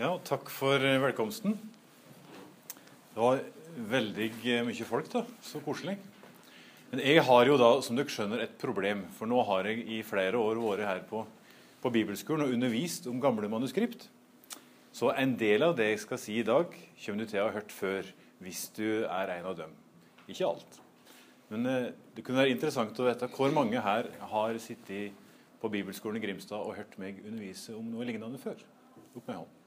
Ja, takk for eh, velkomsten. Det var veldig eh, mye folk, da. Så koselig. Men jeg har jo da, som dere skjønner, et problem. For nå har jeg i flere år vært her på, på bibelskolen og undervist om gamle manuskript. Så en del av det jeg skal si i dag, kommer du til å ha hørt før hvis du er en av dem. Ikke alt. Men eh, det kunne være interessant å vite hvor mange her har sittet på bibelskolen i Grimstad og hørt meg undervise om noe lignende før. Opp med hånden.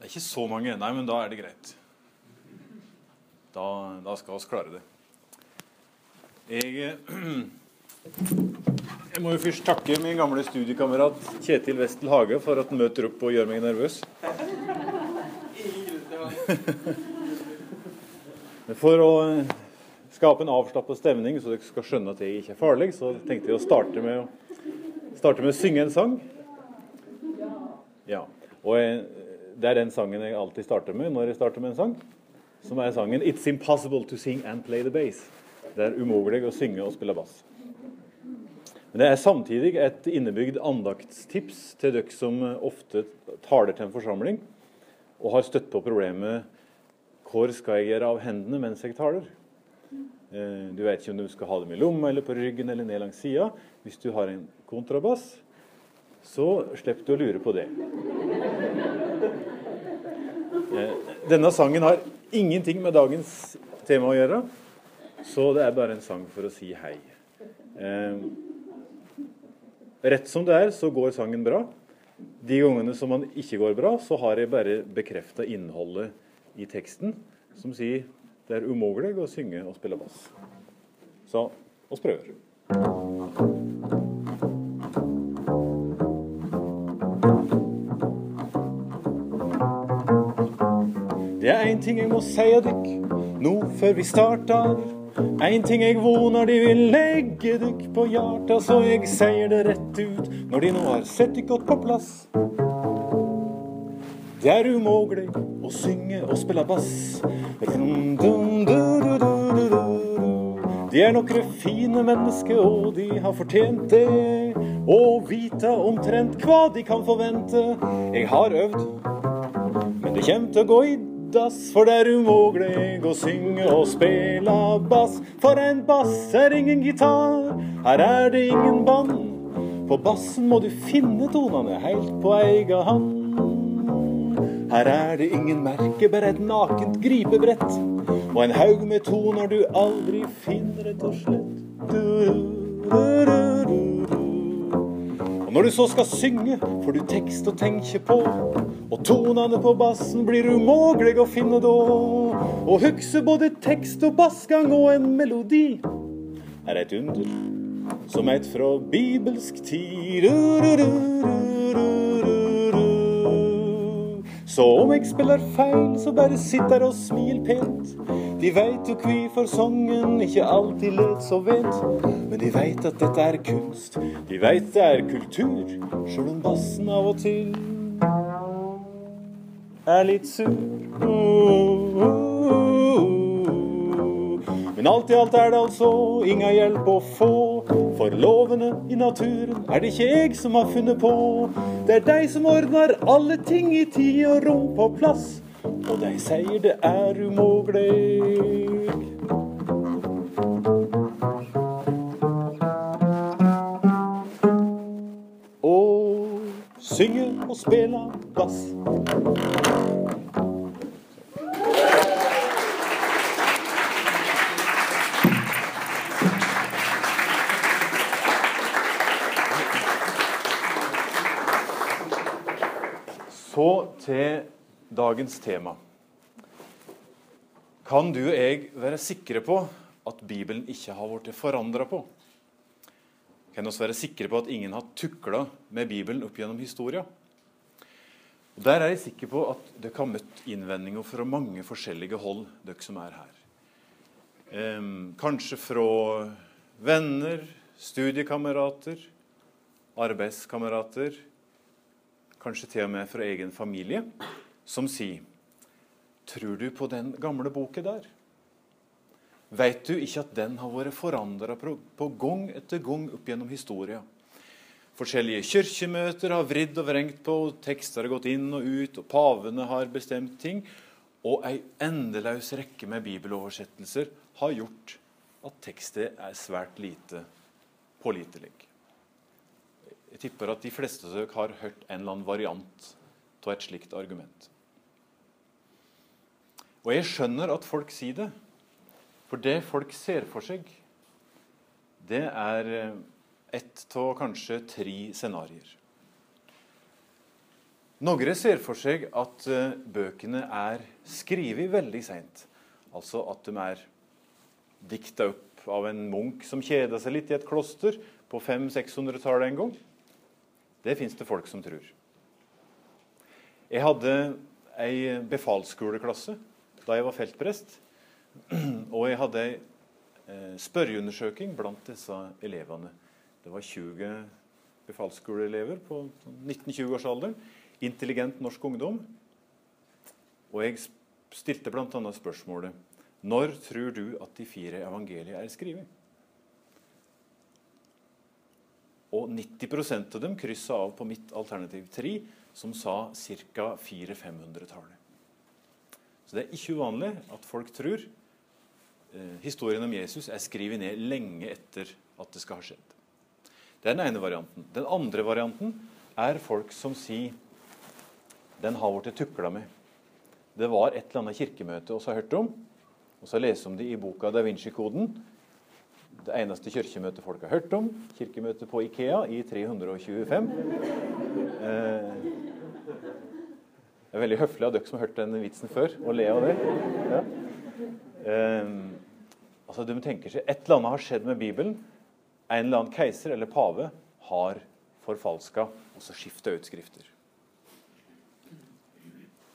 Det er ikke så mange. Nei, men da er det greit. Da, da skal vi klare det. Jeg, jeg må jo først takke min gamle studiekamerat Kjetil Westel Hage for at han møter opp og gjør meg nervøs. For å skape en avslappa stemning, så dere skal skjønne at jeg ikke er farlig, så tenkte jeg å starte med å, starte med å synge en sang. Ja, og jeg, Det er den sangen jeg alltid starter med når jeg starter med en sang. Som er sangen 'It's impossible to sing and play the bass'. Det er umulig å synge og spille bass. Men det er samtidig et innebygd andaktstips til dere som ofte taler til en forsamling og har støtt på problemet 'Hvor skal jeg gjøre av hendene mens jeg taler?' Eh, du vet ikke om du skal ha dem i lomma eller på ryggen eller ned langs sida. Hvis du har en kontrabass, så slipper du å lure på det. Eh, denne sangen har ingenting med dagens tema å gjøre, så det er bare en sang for å si hei. Eh, rett som det er, så går sangen bra. De gangene som man ikke går bra, så har jeg bare bekrefta innholdet i teksten, som sier det er umulig å synge og spille bass. Så oss prøver. Det er én ting jeg må si dykk nå før vi starter. Én ting jeg vonar de vil legge dykk på hjarta, så jeg seier det rett ut når de nå har sett dykk godt på plass. Det er umulig å synge og spille bass. De er nokre fine mennesker, og de har fortjent det. Å vite omtrent hva de kan forvente. Jeg har øvd, men det kommer til å gå i dass, for det er umulig å synge og spille bass. For en bass er ingen gitar, her er det ingen band. På bassen må du finne tonene helt på egen hand. Her er det ingen merke, bare et nakent gripebrett. Og en haug med toner du aldri finner, rett og slett. Og når du så skal synge, får du tekst å tenke på. Og tonene på bassen blir umulig å finne da. Å huske både tekst og bassgang og en melodi er et under som et fra bibelsk tid. Så om jeg spiller feil, så bare sitt der og smil pent. De veit jo kvifor songen ikke alltid lød så vent. Men de veit at dette er kunst, de veit det er kultur. Sjøl om bassen av og til er litt sur. Men alt i alt er det altså inga hjelp å få. For lovene i naturen er det ikke jeg som har funnet på. Det er de som ordner alle ting i tid og rom på plass. Og de sier det er umulig. Å synge og spille bass. Så til dagens tema. Kan du og jeg være sikre på at Bibelen ikke har blitt forandra på? Kan vi være sikre på at ingen har tukla med Bibelen opp gjennom historia? Der er jeg sikker på at dere har møtt innvendinger fra mange forskjellige hold, dere som er her. Ehm, kanskje fra venner, studiekamerater, arbeidskamerater, kanskje til og med fra egen familie, som sier Tror du på den gamle boka der? Veit du ikke at den har vært forandra på gang etter gang opp gjennom historia? Forskjellige kirkemøter har vridd og vrengt på, tekster har gått inn og ut, og pavene har bestemt ting. Og ei endeløs rekke med bibeloversettelser har gjort at tekstet er svært lite pålitelig. Jeg tipper at de fleste dere har hørt en eller annen variant av et slikt argument. Og jeg skjønner at folk sier det, for det folk ser for seg, det er eh, ett av kanskje tre scenarioer. Noen ser for seg at uh, bøkene er skrevet veldig seint. Altså at de er dikta opp av en munk som kjeda seg litt i et kloster på 500-600-tallet en gang. Det fins det folk som tror. Jeg hadde ei befalsskoleklasse da jeg var feltprest. Og jeg hadde ei eh, spørreundersøking blant disse elevene. Det var 20 befalsskoleelever på 19-20-årsalderen. Intelligent norsk ungdom. Og jeg stilte bl.a. spørsmålet Når tror du at de fire evangeliene er skrevet? Og 90% av dem kryssa av på mitt alternativ 3, som sa ca. 400-500-tallet. Så det er ikke uvanlig at folk tror eh, historien om Jesus er skrevet ned lenge etter at det skal ha skjedd. Det er den ene varianten. Den andre varianten er folk som sier den har blitt tukla med. Det var et eller annet kirkemøte vi har hørt om, og så leser om det i boka Da Vinci-koden. Det eneste kirkemøtet folk har hørt om, kirkemøtet på Ikea i 325. Eh, det er veldig høflig av dere som har hørt den vitsen før, å le av det. Ja. Um, altså, de tenker seg, Et eller annet har skjedd med Bibelen. En eller annen keiser eller pave har forfalska og så skifta ut skrifter.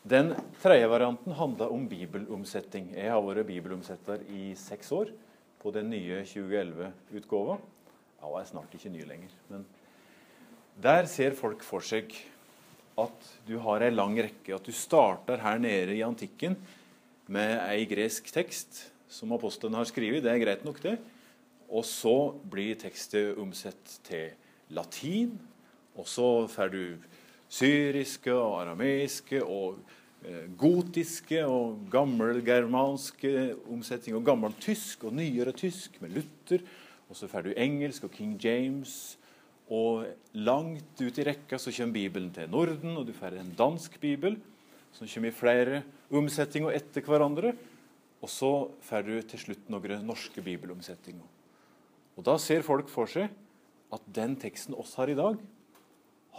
Den tredje varianten handla om bibelomsetting. Jeg har vært bibelomsetter i seks år på den nye 2011-utgåva. Ja, og er snart ikke ny lenger. Men der ser folk for seg at du har ei lang rekke. At du starter her nede i antikken med ei gresk tekst som apostelen har skrevet. Det er greit nok, det. Og så blir tekstet omsett til latin. Og så får du syriske og arameiske og gotiske og gammelgermanske omsetninger. Og gammeltysk og nyere tysk med Luther. Og så får du engelsk og King James og langt ut i rekka så kommer Bibelen til Norden, og du får en dansk bibel som kommer i flere omsetninger etter hverandre. Og så får du til slutt noen norske bibelomsetninger. Og Da ser folk for seg at den teksten oss har i dag,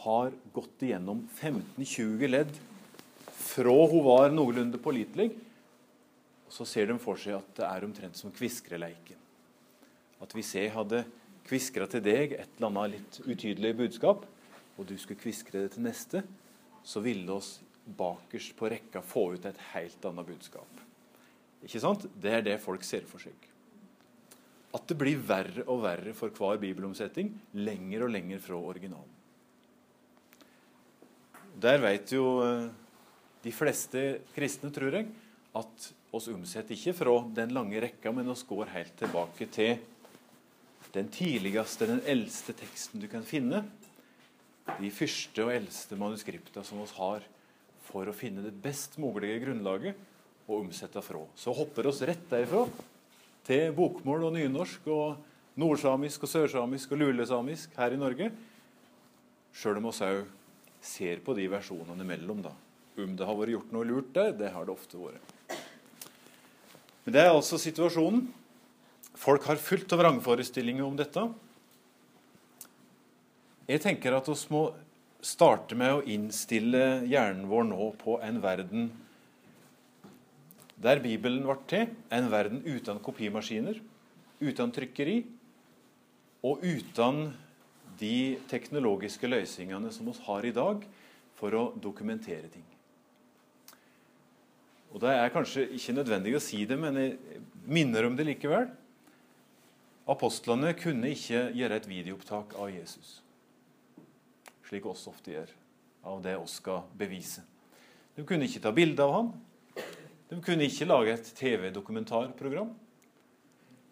har gått igjennom 15-20 ledd fra hun var noenlunde pålitelig. Så ser de for seg at det er omtrent som kviskreleiken. At vi ser hadde kviskra til deg et eller annet litt utydelig budskap, og du skulle kviskre det til neste, så ville oss bakerst på rekka få ut et helt annet budskap. Ikke sant? Det er det folk ser for seg. At det blir verre og verre for hver bibelomsetning, lenger og lenger fra originalen. Der vet jo eh, de fleste kristne, tror jeg, at oss omsetter ikke fra den lange rekka, men oss går helt tilbake til den tidligste, den eldste teksten du kan finne. De første og eldste manuskripta som vi har for å finne det best mulige grunnlaget å omsette fra. Så hopper oss rett derifra til bokmål og nynorsk og nordsamisk og sørsamisk og lulesamisk her i Norge. Sjøl om vi òg ser på de versjonene imellom. da. Om det har vært gjort noe lurt der, det har det ofte vært. Men det er altså situasjonen. Folk har fullt av vrangforestillinger om dette. Jeg tenker at vi må starte med å innstille hjernen vår nå på en verden der Bibelen ble til. En verden uten kopimaskiner, uten trykkeri og uten de teknologiske løsningene som vi har i dag for å dokumentere ting. Og Det er kanskje ikke nødvendig å si det, men jeg minner om det likevel. Apostlene kunne ikke gjøre et videoopptak av Jesus, slik oss ofte gjør, av det oss skal bevise. De kunne ikke ta bilde av ham. De kunne ikke lage et TV-dokumentarprogram.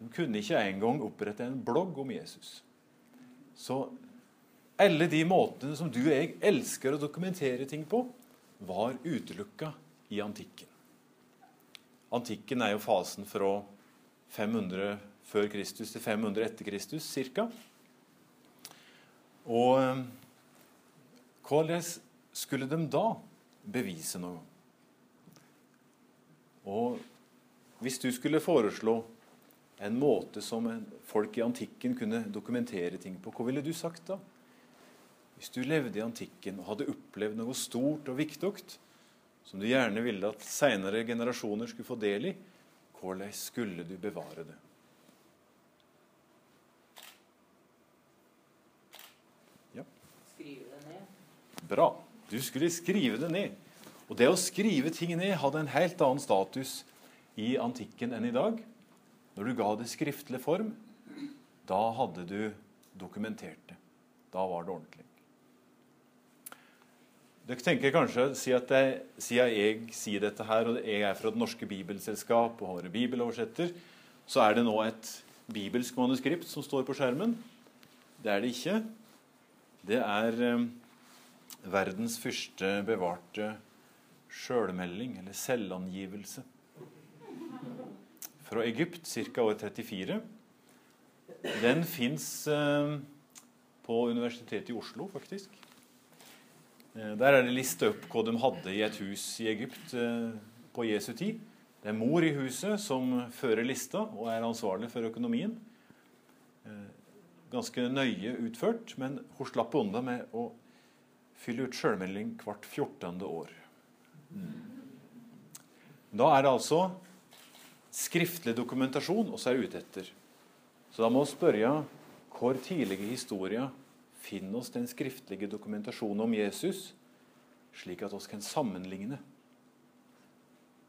De kunne ikke engang opprette en blogg om Jesus. Så alle de måtene som du og jeg elsker å dokumentere ting på, var utelukka i antikken. Antikken er jo fasen fra 500 før Kristus til 500 etter Kristus ca. Og eh, hvordan skulle de da bevise noe? Og hvis du skulle foreslå en måte som folk i antikken kunne dokumentere ting på, hva ville du sagt da? Hvis du levde i antikken og hadde opplevd noe stort og viktig som du gjerne ville at seinere generasjoner skulle få del i, hvordan skulle du bevare det? Ja. Skrive det ned. Bra. Du skulle skrive det ned. Og det å skrive ting ned hadde en helt annen status i antikken enn i dag. Når du ga det skriftlig form, da hadde du dokumentert det. Da var det ordentlig. Dere tenker kanskje, Siden jeg sier dette her, og jeg er fra Det norske bibelselskap og har bibeloversetter, så er det nå et bibelsk manuskript som står på skjermen. Det er det ikke. Det er eh, verdens første bevarte sjølmelding, eller selvangivelse. Fra Egypt, ca. år 34. Den fins eh, på Universitetet i Oslo, faktisk. Eh, der er det lista opp hva de hadde i et hus i Egypt eh, på Jesu tid. Det er mor i huset som fører lista og er ansvarlig for økonomien. Eh, ganske nøye utført, men hun slapp unna med å fylle ut sjølmelding hvert 14. år. Da er det altså skriftlig dokumentasjon, og så er ute etter. Så da må vi spørre hvor tidlige historier Finn oss den skriftlige dokumentasjonen om Jesus, slik at oss kan sammenligne.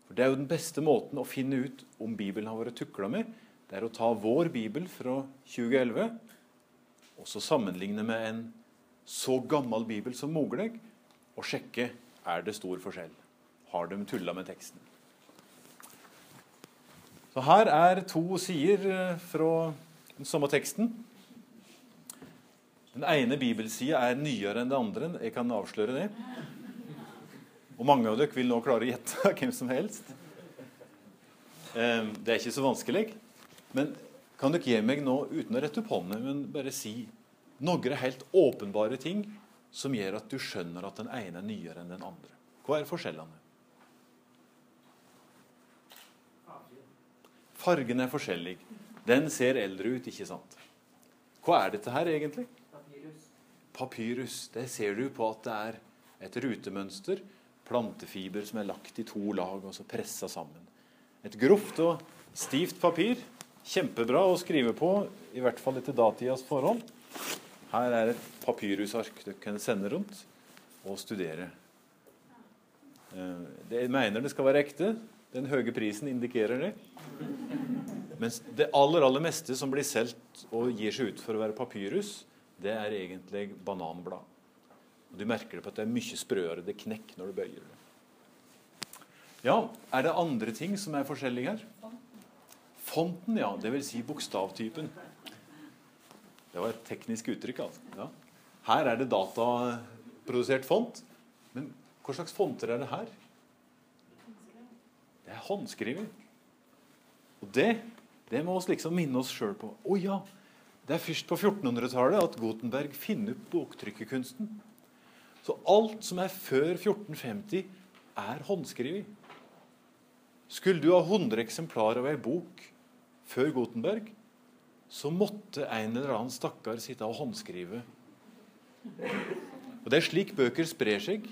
For Det er jo den beste måten å finne ut om Bibelen har vært tukla med. Det er å ta vår bibel fra 2011 og så sammenligne med en så gammel bibel som mulig, og sjekke er det stor forskjell. Har de tulla med teksten? Så Her er to sider eh, fra den samme teksten. Den ene bibelsida er nyere enn det andre. Jeg kan avsløre det. Og mange av dere vil nå klare å gjette hvem som helst. Ehm, det er ikke så vanskelig. Men kan dere gi meg nå, uten å rette opp hånda, men bare si noen helt åpenbare ting som gjør at du skjønner at den ene er nyere enn den andre? Hva er forskjellene? Fargen er forskjellig. Den ser eldre ut, ikke sant? Hva er dette her egentlig? Papyrus. Det ser du på at det er et rutemønster. Plantefiber som er lagt i to lag og så pressa sammen. Et grovt og stivt papir. Kjempebra å skrive på, i hvert fall etter datidas forhold. Her er et papyrusark du kan sende rundt og studere. Eh, jeg mener det skal være ekte. Den høye prisen indikerer det. Mens det aller, aller meste som blir solgt og gir seg ut for å være papyrus, det er egentlig bananblad. Og Du merker det på at det er mye sprøere. Det knekker når du bøyer det. Ja, Er det andre ting som er forskjellige her? Fonten, ja. Det vil si bokstavtypen. Det var et teknisk uttrykk. altså. Ja. Her er det dataprodusert font. Men hva slags fonter er det her? Det er håndskriving. Og det, det må vi liksom minne oss sjøl på. Å oh, ja, det er først på 1400-tallet at Gutenberg finner opp boktrykkerkunsten. Så alt som er før 1450, er håndskrevet. Skulle du ha 100 eksemplarer av ei bok før Gutenberg, så måtte en eller annen stakkar sitte og håndskrive. Og Det er slik bøker sprer seg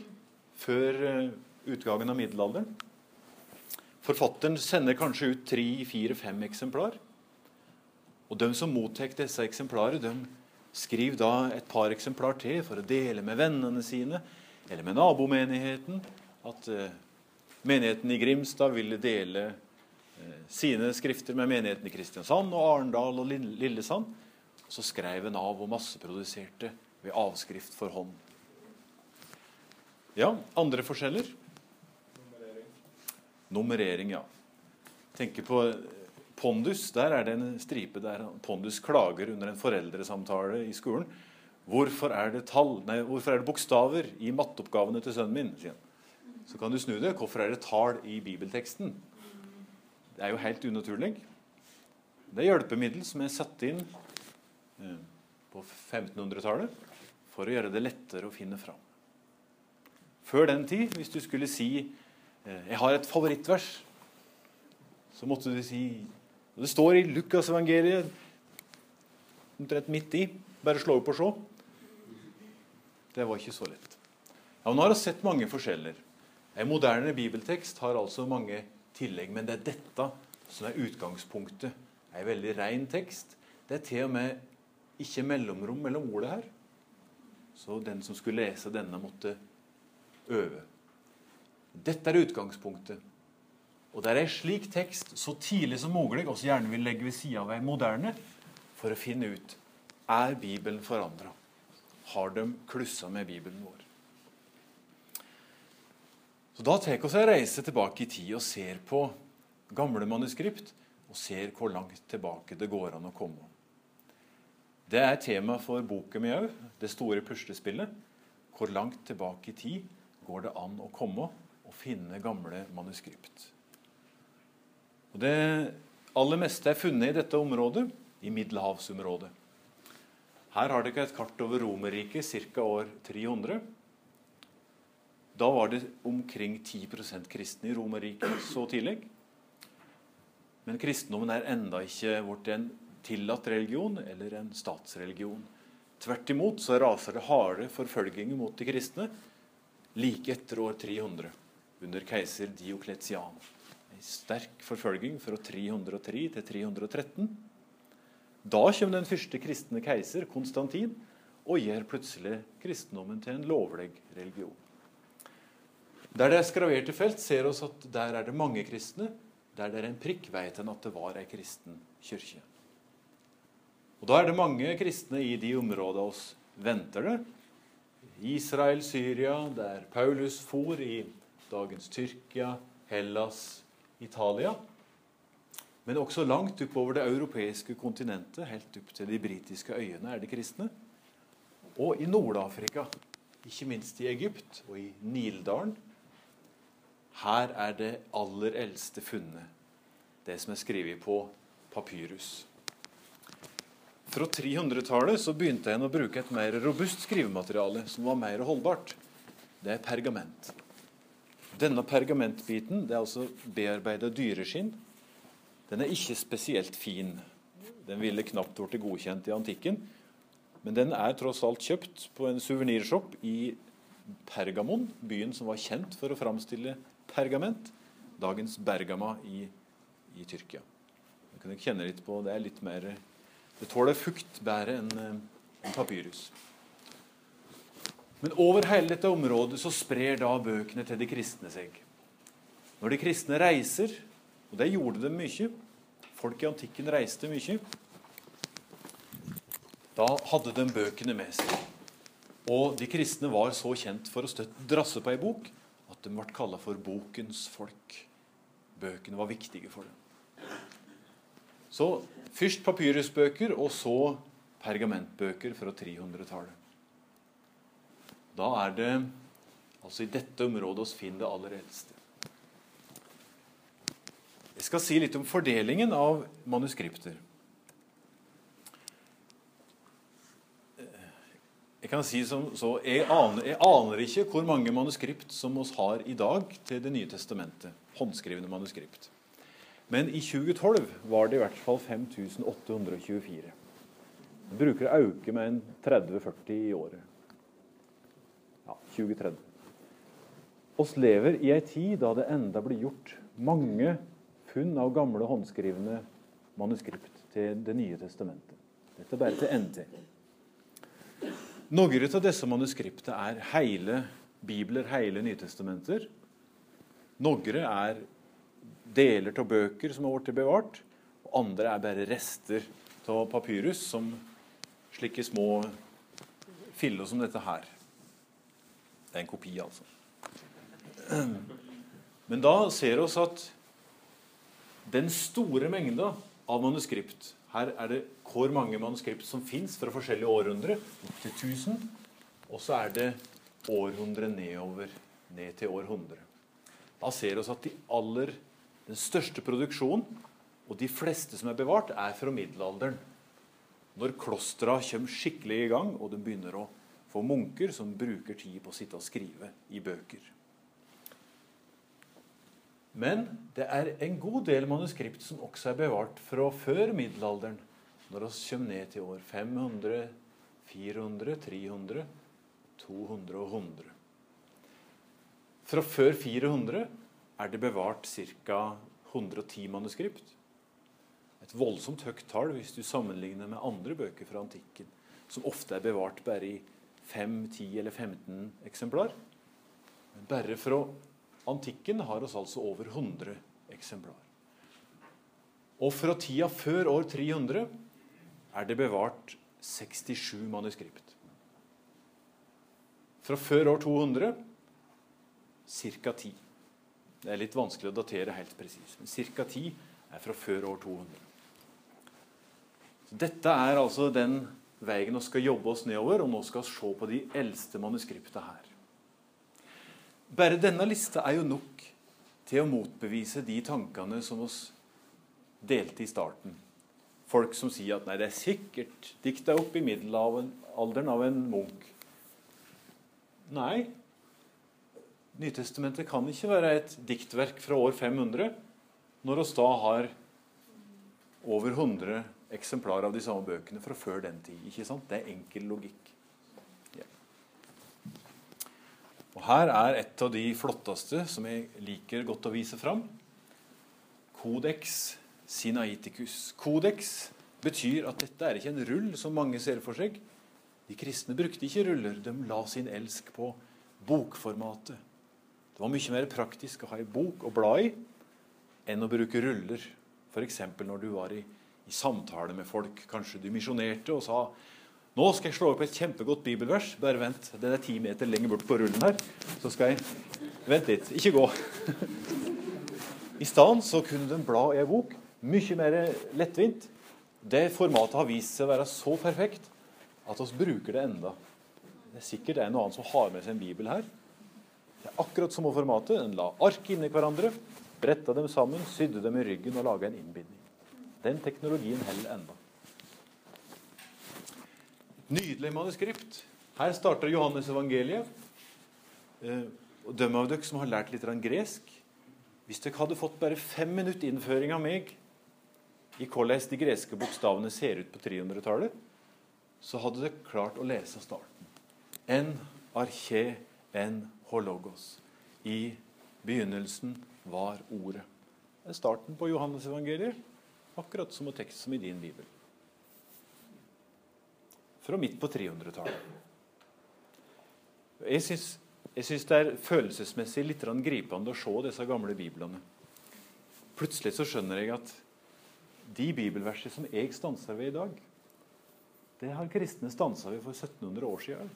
før eh, utgangen av middelalderen. Forfatteren sender kanskje ut tre, fire, fem eksemplar. Og de som mottar disse eksemplarer, de skriver da et par eksemplar til for å dele med vennene sine eller med nabomenigheten. At uh, menigheten i Grimstad ville dele uh, sine skrifter med menigheten i Kristiansand og Arendal og Lillesand. Så skrev en av og masseproduserte ved avskrift for hånd. Ja, andre forskjeller? Nummerering. Nummerering, ja. Tenker på Pondus, der er det en stripe der Pondus klager under en foreldresamtale i skolen Hvorfor er tall, nei, hvorfor er det bokstaver i matteoppgavene til sønnen min? sier han. Så kan du snu det. Hvorfor er det tall i bibelteksten? Det er jo helt unaturlig. Det er hjelpemiddel som er satt inn eh, på 1500-tallet for å gjøre det lettere å finne fram. Før den tid, hvis du skulle si eh, 'Jeg har et favorittvers', så måtte du si Det står i Lukasevangeliet omtrent midt i. Bare slå opp og se. Det var ikke så lett. Ja, Nå har jeg sett mange forskjeller. En moderne bibeltekst har altså mange tillegg, men det er dette som er utgangspunktet. En veldig ren tekst. Det er til og med ikke mellomrom mellom ordet her. Så den som skulle lese denne, måtte øve. Dette er utgangspunktet. Og det er en slik tekst så tidlig som mulig også gjerne vil legge ved sida av en moderne for å finne ut er Bibelen forandra. Har de klussa med Bibelen vår? Så Da tar vi oss en reise tilbake i tid og ser på gamle manuskript og ser hvor langt tilbake det går an å komme. Det er tema for boka mi òg, det store puslespillet. Hvor langt tilbake i tid går det an å komme og finne gamle manuskript. Og Det aller meste er funnet i dette området, i middelhavsområdet. Her har dere et kart over Romerriket ca. år 300. Da var det omkring 10% kristne i Romerriket så tidlig. Men kristendommen er enda ikke blitt en tillatt religion eller en statsreligion. Tvert imot så raser det harde forfølginger mot de kristne like etter år 300 under keiser Diokletian. Sterk forfølging fra 303 til 313. Da kommer den første kristne keiser, Konstantin, og gjør plutselig kristendommen til en lovlig religion. Der det er skraverte felt, ser vi at der er det mange kristne. Der det er en prikk, vet en at det var ei kristen kirke. Og Da er det mange kristne i de områdene oss venter det. Israel, Syria, der Paulus for i dagens Tyrkia, Hellas, Italia. Men også langt oppover det europeiske kontinentet, helt opp til de britiske øyene, er det kristne. Og i Nord-Afrika, ikke minst i Egypt og i Nildalen. Her er det aller eldste funnet, det som er skrevet på papyrus. Fra 300-tallet så begynte en å bruke et mer robust skrivemateriale som var mer holdbart. Det er pergament. Denne pergamentbiten det er altså bearbeida dyreskinn den er ikke spesielt fin. Den ville knapt blitt godkjent i antikken. Men den er tross alt kjøpt på en suvenirshop i Pergamon, byen som var kjent for å framstille pergament. Dagens Bergama i, i Tyrkia. Det kan dere kjenne litt på. Det er litt mer Det tåler fukt bedre enn en papyrus. Men over hele dette området så sprer da bøkene til de kristne seg. Når de kristne reiser, og det gjorde de mye Folk i antikken reiste mye. Da hadde de bøkene med seg. Og de kristne var så kjent for å støtte drasse på ei bok at de ble kalla for bokens folk. Bøkene var viktige for dem. Så først papyrusbøker, og så pergamentbøker fra 300-tallet. Da er det altså i dette området vi finner det aller eldste. Jeg skal si litt om fordelingen av manuskripter. Jeg kan si som så, jeg aner, jeg aner ikke hvor mange manuskript som oss har i dag til Det nye testamentet. Håndskrivende manuskript. Men i 2012 var det i hvert fall 5824. Det bruker å øke med en 30-40 i året. Ja, 2030. Oss lever i ei tid da det enda blir gjort mange funn av gamle håndskrivne manuskript til Det nye testamentet. Dette er bare til NT. Noen av disse manuskriptene er hele bibler, hele Nytestamenter. Noen er deler av bøker som har blitt bevart. og Andre er bare rester av papyrus, som slike små filler som dette her. Det er en kopi, altså. Men da ser vi at den store mengda av manuskript Her er det hvor mange manuskript som fins fra forskjellige århundre, opp til 1000. Og så er det århundre nedover, ned til århundre. Da ser vi at de aller, den største produksjonen og de fleste som er bevart, er fra middelalderen. Når klostra kommer skikkelig i gang, og de begynner å få munker som bruker tid på å sitte og skrive i bøker. Men det er en god del manuskript som også er bevart fra før middelalderen, når vi kommer ned til år 500, 400, 300, 200 og 100. Fra før 400 er det bevart ca. 110 manuskript. Et voldsomt høyt tall hvis du sammenligner med andre bøker fra antikken, som ofte er bevart bare i 5, 10 eller 15 eksemplar. Men bare fra antikken har oss altså over 100 eksemplar. Og fra tida før år 300 er det bevart 67 manuskript. Fra før år 200 ca. 10. Det er litt vanskelig å datere helt presist, men ca. 10 er fra før år 200. Så dette er altså den veien og skal jobbe oss nedover, og nå skal vi se på de eldste manuskriptene her. Bare denne lista er jo nok til å motbevise de tankene som oss delte i starten. Folk som sier at nei, det er sikkert dikta opp i middelalderen av en munk. Nei. Nytestamentet kan ikke være et diktverk fra år 500 når oss da har over 100 eksemplarer av de samme bøkene fra før den tid. ikke sant? Det er enkel logikk. Ja. Og Her er et av de flotteste som jeg liker godt å vise fram. Codex Sinaiticus. Codex betyr at dette er ikke en rull, som mange ser for seg. De kristne brukte ikke ruller. De la sin elsk på bokformatet. Det var mye mer praktisk å ha ei bok å bla i enn å bruke ruller. F.eks. når du var i, i, samtale med folk. Kanskje du misjonerte og sa nå skal jeg slå opp et kjempegodt bibelvers. Bare vent, den er ti meter lenger bort på rullen her. Så skal jeg Vent litt. Ikke gå. I stedet så kunne den bla i ei bok. Mye mer lettvint. Det formatet har vist seg å være så perfekt at vi bruker det enda. Det er sikkert en og annen som har med seg en bibel her. Det er akkurat samme formatet. En la ark inni hverandre, bretta dem sammen, sydde dem i ryggen og laga en innbinding. Den teknologien holder enda. Nydelig manuskript. Her starter Johannes evangeliet. Eh, og døm av dere som har lært litt gresk Hvis dere hadde fått bare fem minutter innføring av meg i hvordan de greske bokstavene ser ut på 300-tallet, så hadde dere klart å lese starten. En arché en hologos. I begynnelsen var Ordet. Det er starten på Johannes-evangeliet, akkurat som en tekst som i din bibel. Fra midt på 300-tallet. Jeg syns det er følelsesmessig litt gripende å se disse gamle biblene. Plutselig så skjønner jeg at de bibelversene som jeg stanser ved i dag, det har kristne stansa ved for 1700 år siden.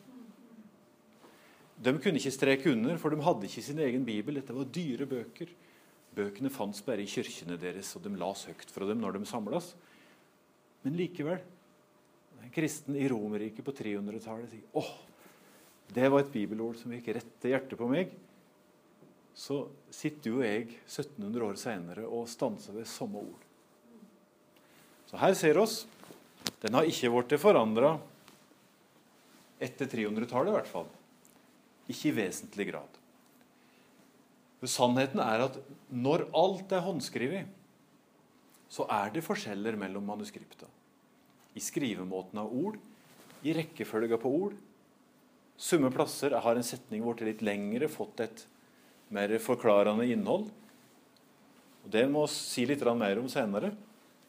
De kunne ikke streke under, for de hadde ikke sin egen bibel. Dette var dyre bøker. Bøkene fantes bare i kirkene deres, og de las høyt fra dem når de samles. Men likevel En kristen i Romerriket på 300-tallet sier åh, det var et bibelord som gikk rett til hjertet på meg. Så sitter jo jeg 1700 år seinere og stanser ved samme ord. Så her ser oss. Den har ikke blitt forandra etter 300-tallet, i hvert fall. Ikke i vesentlig grad. Sannheten er at når alt er håndskrevet, så er det forskjeller mellom manuskripta. I skrivemåten av ord, i rekkefølga på ord. Summe plasser har en setning blitt litt lengre, fått et mer forklarende innhold. Og Det må vi si litt mer om senere.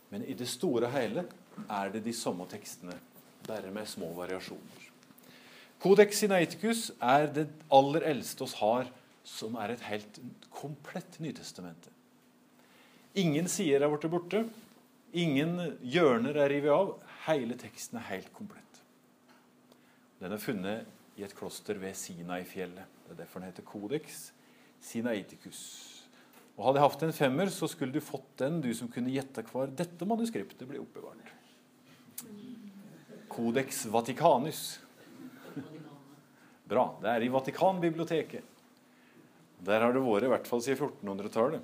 Men i det store og hele er det de samme tekstene, bare med små variasjoner. Kodeks Sinaiticus er det aller eldste oss har, som er et helt komplett Nytestamentet. Ingen sider er blitt borte. Ingen hjørner er revet av. Hele teksten er helt komplett. Den er funnet i et kloster ved Sinai-fjellet. Det er derfor den heter Codex Sinaiticus. Og Hadde jeg hatt en femmer, så skulle du fått den, du som kunne gjette hvor dette manuskriptet ble oppbevart. Codex Vaticanus. Bra. Det er i Vatikanbiblioteket. Der har det vært i hvert fall siden 1400-tallet.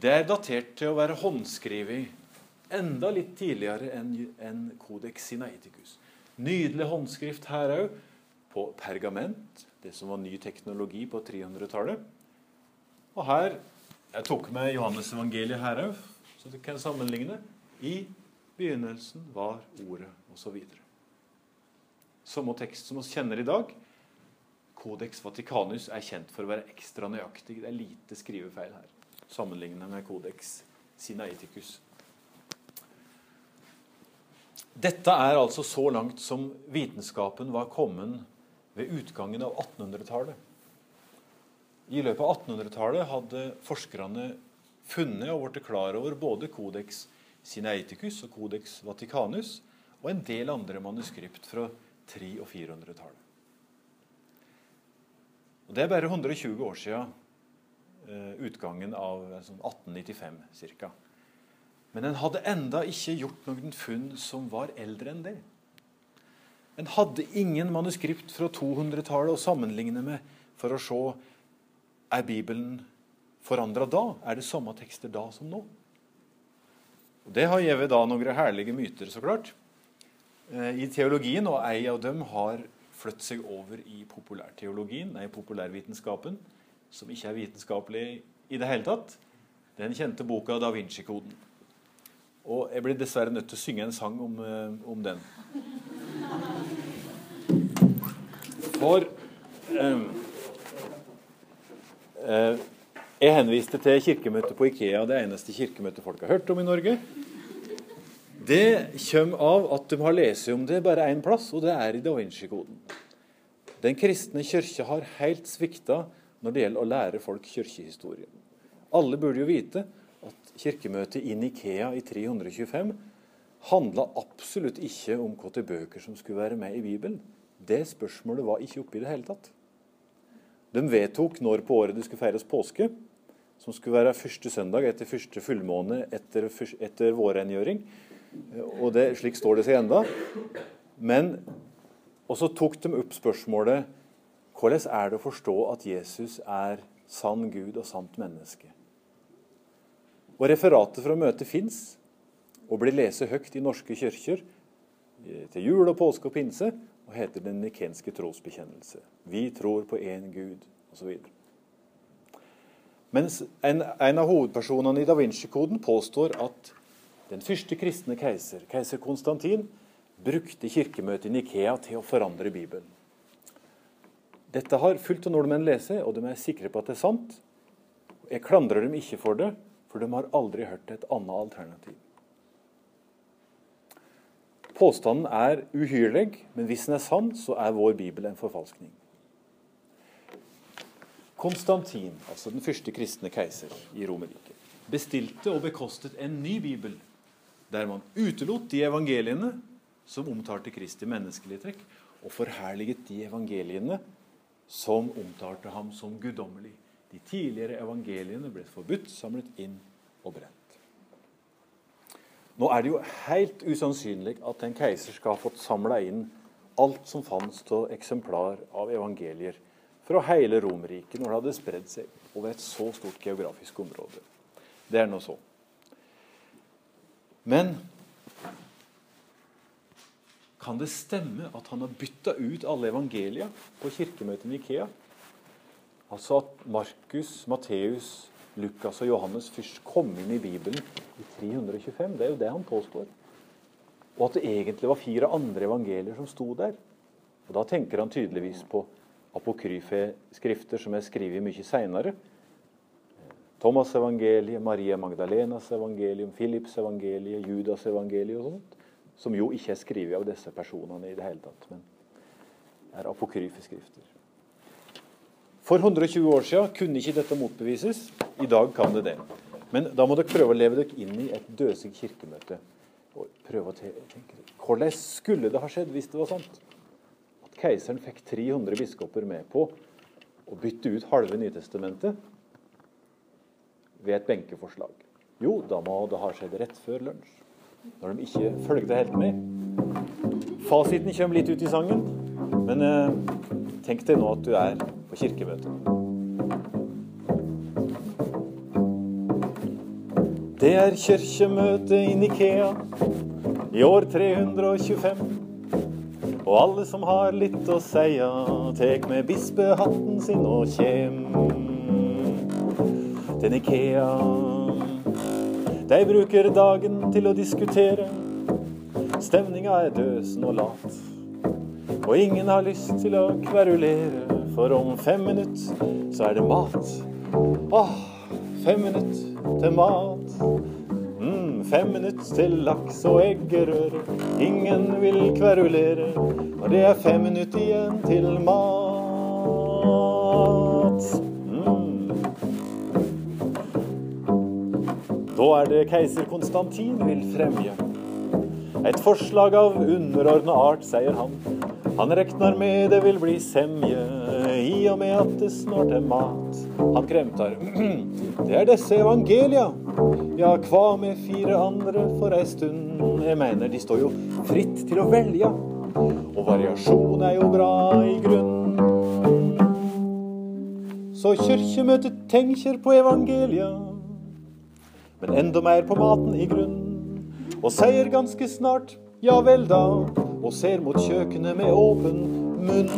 Det er datert til å være håndskrevet enda litt tidligere enn Codex Sinaiticus. Nydelig håndskrift her òg, på pergament, det som var ny teknologi på 300-tallet. Og her Jeg tok med Johannes evangeliet her òg, så du kan sammenligne. I begynnelsen var Ordet, osv. Samme tekst som vi kjenner i dag. Codex Vaticanus er kjent for å være ekstra nøyaktig. Det er lite skrivefeil her, sammenlignet med Codex Sinaiticus. Dette er altså så langt som vitenskapen var kommet ved utgangen av 1800-tallet. I løpet av 1800-tallet hadde forskerne funnet og blitt klar over både Codex Sinaiticus og Codex Vaticanus og en del andre manuskript fra 300- og 400-tallet. Og Det er bare 120 år siden eh, utgangen av 1895 sånn ca. Men en hadde enda ikke gjort noen funn som var eldre enn det. En hadde ingen manuskript fra 200-tallet å sammenligne med for å se er Bibelen forandra da. Er det samme tekster da som nå? Og Det har gitt da noen herlige myter, så klart, eh, i teologien. Og ei av dem har flyttet seg over i populærteologien, nei, populærvitenskapen, som ikke er vitenskapelig i det hele tatt. Den kjente boka Da Vinci-koden. Og jeg blir dessverre nødt til å synge en sang om, eh, om den. For eh, eh, Jeg henviste til kirkemøtet på Ikea, det eneste kirkemøtet folk har hørt om i Norge. Det kommer av at de har lest om det bare én plass, og det er i Da Vinci-koden. Den kristne kirke har helt svikta når det gjelder å lære folk kirkehistorie. Alle burde jo vite at kirkemøtet i Nikea i 325 handla absolutt ikke om hvilke bøker som skulle være med i Bibelen. Det spørsmålet var ikke oppe i det hele tatt. De vedtok når på året det skulle feires påske, som skulle være første søndag etter første fullmåne etter, etter vårrengjøring. Og det, slik står det seg enda. Men Og så tok de opp spørsmålet hvordan er det å forstå at Jesus er sann Gud og sant menneske? Og Referatet fra møtet fins og blir lest høyt i norske kirker til jul og påske og pinse og heter Den nikenske trosbekjennelse. Vi tror på én Gud, osv. Mens en, en, av hovedpersonene i Da Vinci-koden påstår at den første kristne keiser, keiser Konstantin, brukte kirkemøtet i Nikea til å forandre Bibelen. Dette har fullt av nordmenn lese, og de er sikre på at det er sant. Jeg klandrer dem ikke for det, for de har aldri hørt et annet alternativ. Påstanden er uhyrlig, men hvis den er sann, så er vår bibel en forfalskning. Konstantin, altså den første kristne keiser i Romerriket, bestilte og bekostet en ny bibel der man utelot de evangeliene som omtalte Kristi menneskelige trekk, og forherliget de evangeliene som omtalte ham som guddommelig. De tidligere evangeliene ble forbudt, samlet inn og brent. Nå er det jo helt usannsynlig at en keiser skal ha fått samla inn alt som fantes av eksemplar av evangelier fra hele Romerriket når det hadde spredd seg over et så stort geografisk område. Det er nå så. Men kan det stemme at han har bytta ut alle evangelia på kirkemøtet i Ikea? Altså at Markus, Matteus, Lukas og Johannes først kom inn i Bibelen i 325. Det er jo det han påstår. Og at det egentlig var fire andre evangelier som sto der. Og Da tenker han tydeligvis på apokryfe skrifter som er skrevet mye seinere. Thomas' evangeliet, Maria Magdalenas evangelium, Philips evangeliet, Judas evangeliet og sånt. Som jo ikke er skrevet av disse personene i det hele tatt, men er apokryfe skrifter. For 120 år siden kunne ikke dette motbevises. I dag kan det det. Men da må dere prøve å leve dere inn i et døsig kirkemøte. Og prøve å tenke Hvordan skulle det ha skjedd hvis det var sant? At keiseren fikk 300 biskoper med på å bytte ut halve Nytestamentet ved et benkeforslag. Jo, da må det ha skjedd rett før lunsj. Når de ikke fulgte helt med. Fasiten kommer litt ut i sangen, men eh, tenk deg nå at du er på kirkemøte. Det er kirkemøte i Nikea i år 325. Og alle som har litt å seia, tek med bispehatten sin og kjem til Nikea. De bruker dagen til å diskutere. Stemninga er døsen og lat. Og ingen har lyst til å kverulere, for om fem minutter så er det mat. Åh, fem minutter til mat. Mm, fem minutter til laks og eggerøre. Ingen vil kverulere. Og det er fem minutter igjen til mat. Da er det keiser Konstantin vil fremje. Et forslag av underordna art, sier han. Han reknar med det vil bli semje, i og med at det snart er mat. Han kremtar. Det er disse evangelia. Ja, hva med fire andre for ei stund? Jeg mener, de står jo fritt til å velge. Og variasjon er jo bra i grunn. Så kirkemøtet tenker på evangelia, men enda mer på maten i grunn. Og sier ganske snart ja vel da, og ser mot kjøkkenet med åpen munn.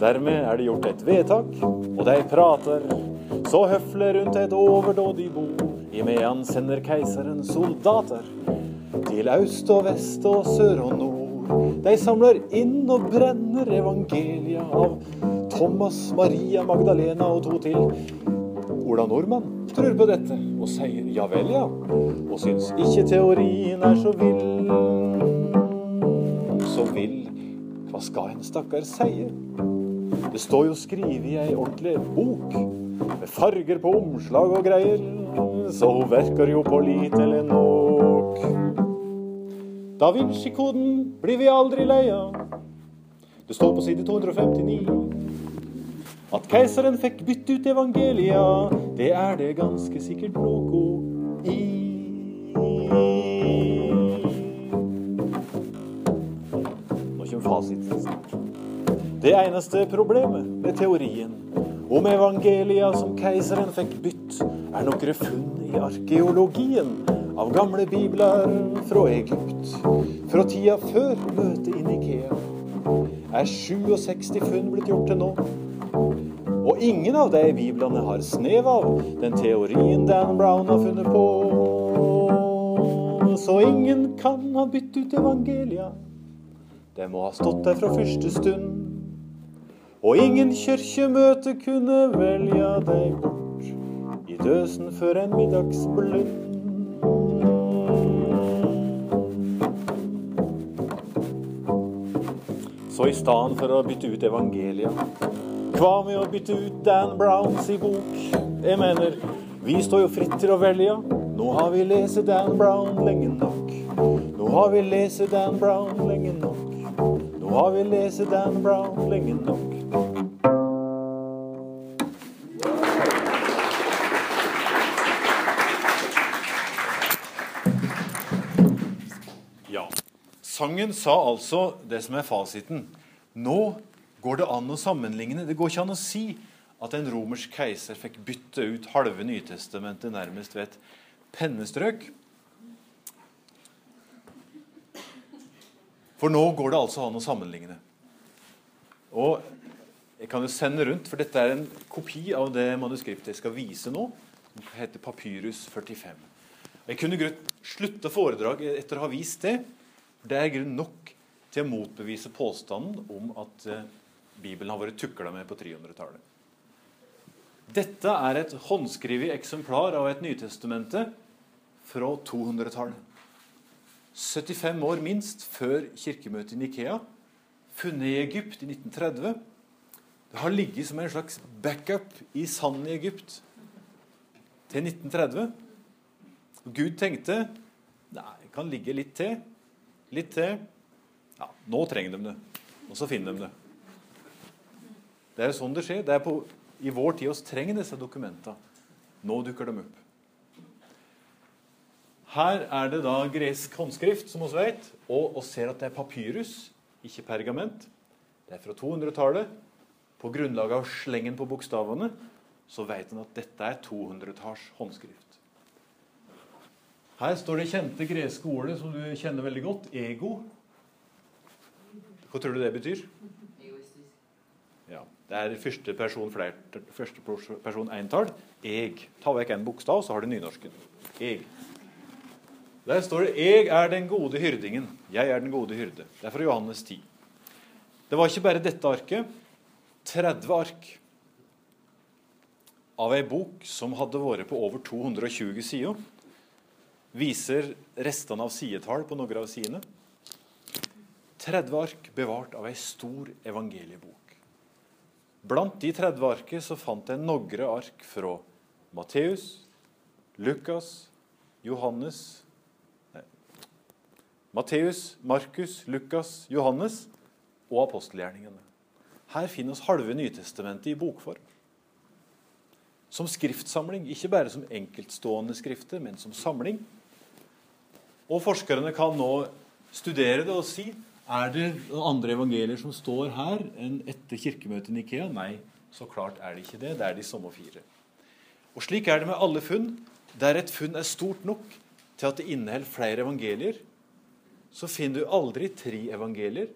Dermed er det gjort et vedtak, og de prater så høflig rundt et overdådig bord, imedans sender keiseren soldater til øst og vest og sør og nord. De samler inn og brenner evangelia av Thomas, Maria Magdalena og to til. Ola Nordmann tror på dette og sier ja vel, ja, og syns ikke teorien er så vill. Så vill, hva skal en stakkar sie? Det står jo skrevet i ei ordentlig bok, med farger på omslag og greier, så hun verker jo på lite eller nok. Da Vinci-koden blir vi aldri lei av. Det står på side 259. At keiseren fikk bytte ut evangelia, det er det ganske sikkert noe i. Nå kommer fasiten snart. Det eneste problemet med teorien om evangelia som keiseren fikk bytt, er noen funn i arkeologien av gamle bibler fra Egypt. Fra tida før møtet i Nikea er 67 funn blitt gjort til nå. Og ingen av de biblene har snev av den teorien Dan Brown har funnet på. Så ingen kan ha bytt ut evangelia. Det må ha stått der fra første stund. Og ingen kirkemøte kunne velge deg bort i døsen før en middagsblund. Så i stedet for å bytte ut evangelia, hva med å bytte ut Dan Browns i bok? Jeg mener, vi står jo fritt til å velge. Nå har vi lest Dan Brown lenge nok. Nå har vi lest Dan Brown lenge nok. Nå har vi lest Dan Brown lenge nok. Ja. Sangen sa altså det som er fasiten. Nå går det an å sammenligne. Det går ikke an å si at en romersk keiser fikk bytte ut halve Nytestamentet nærmest ved et pennestrøk. For nå går det altså an å sammenligne. Og jeg kan jo sende rundt, for dette er en kopi av det manuskriptet jeg skal vise nå. Det heter Papyrus 45. Jeg kunne slutte foredraget etter å ha vist det. Det er grunn nok til å motbevise påstanden om at eh, Bibelen har vært tukla med på 300-tallet. Dette er et håndskrevet eksemplar av et Nytestamente fra 200-tallet. 75 år minst før kirkemøtet i Nikea, funnet i Egypt i 1930. Det har ligget som en slags backup i sanden i Egypt til 1930. Og Gud tenkte nei, det kan ligge litt til. Litt til. Ja, nå trenger de det. Og så finner de det. Det er jo sånn det skjer. Det er på, I vår tid oss trenger disse dokumentene. Nå dukker de opp. Her er det da gresk håndskrift, som vi vet, og vi ser at det er papyrus, ikke pergament. Det er fra 200-tallet. På grunnlag av slengen på bokstavene så vet en at dette er 200-talls håndskrift. Her står det kjente greske ordet som du kjenner veldig godt, ego. Hva tror du det betyr? Det er første person, flert, første person entall. Eg. Ta vekk en bokstav, så har du nynorsken. Eg. Der står det 'Eg er den gode hyrdingen'. Jeg er den gode hyrde. Det er fra Johannes 10. Det var ikke bare dette arket. 30 ark av ei bok som hadde vært på over 220 sider, viser restene av sidetall på noen av sidene. 30 ark bevart av ei stor evangeliebok. Blant de 30 arket så fant jeg noen ark fra Matteus, Lukas, Johannes Matteus, Markus, Lukas, Johannes og apostelgjerningene. Her finner oss halve Nytestamentet i bokform. Som skriftsamling, ikke bare som enkeltstående skrifter, men som samling. Og forskerne kan nå studere det og si er det andre evangelier som står her enn etter kirkemøtet i Nikea? Nei, så klart er det ikke det. Det er de samme fire. Og Slik er det med alle funn. Der et funn er stort nok til at det inneholder flere evangelier, så finner du aldri tre evangelier,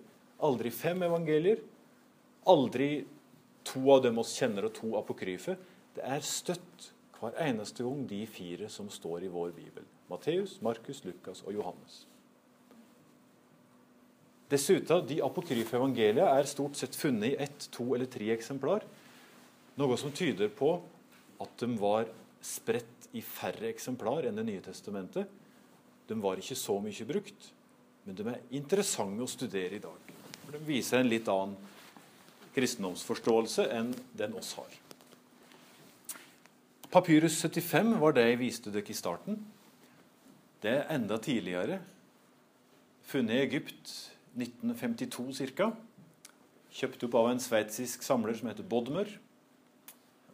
aldri fem evangelier, aldri to av dem oss kjenner, og to apokryfe. Det er støtt hver eneste gang de fire som står i vår bibel. Matteus, Markus, Lukas og Johannes. Dessuten, de apokryfe evangeliene er stort sett funnet i ett, to eller tre eksemplar. Noe som tyder på at de var spredt i færre eksemplar enn Det nye testamentet. De var ikke så mye brukt, men de er interessante å studere i dag. De viser en litt annen kristendomsforståelse enn den oss har. Papyrus 75 var det jeg viste dere i starten. Det er enda tidligere. Funnet i Egypt 1952 ca. Kjøpt opp av en sveitsisk samler som heter Bodmer.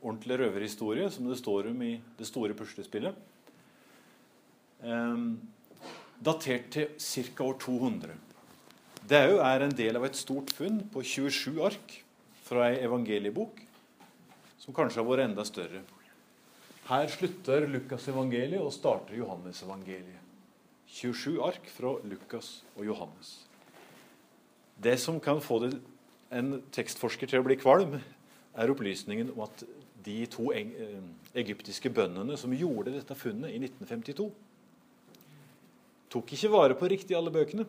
Ordentlig røverhistorie, som det står om i det store puslespillet. Um, datert til ca. år 200. Det jo er en del av et stort funn på 27 ark fra ei evangeliebok, som kanskje har vært enda større. Her slutter Lukas evangeliet og starter Johannes evangeliet. 27 ark fra Lukas og Johannes. Det som kan få det, en tekstforsker til å bli kvalm, er opplysningen om at de to eh, egyptiske bøndene som gjorde dette funnet i 1952, tok ikke vare på riktig alle bøkene.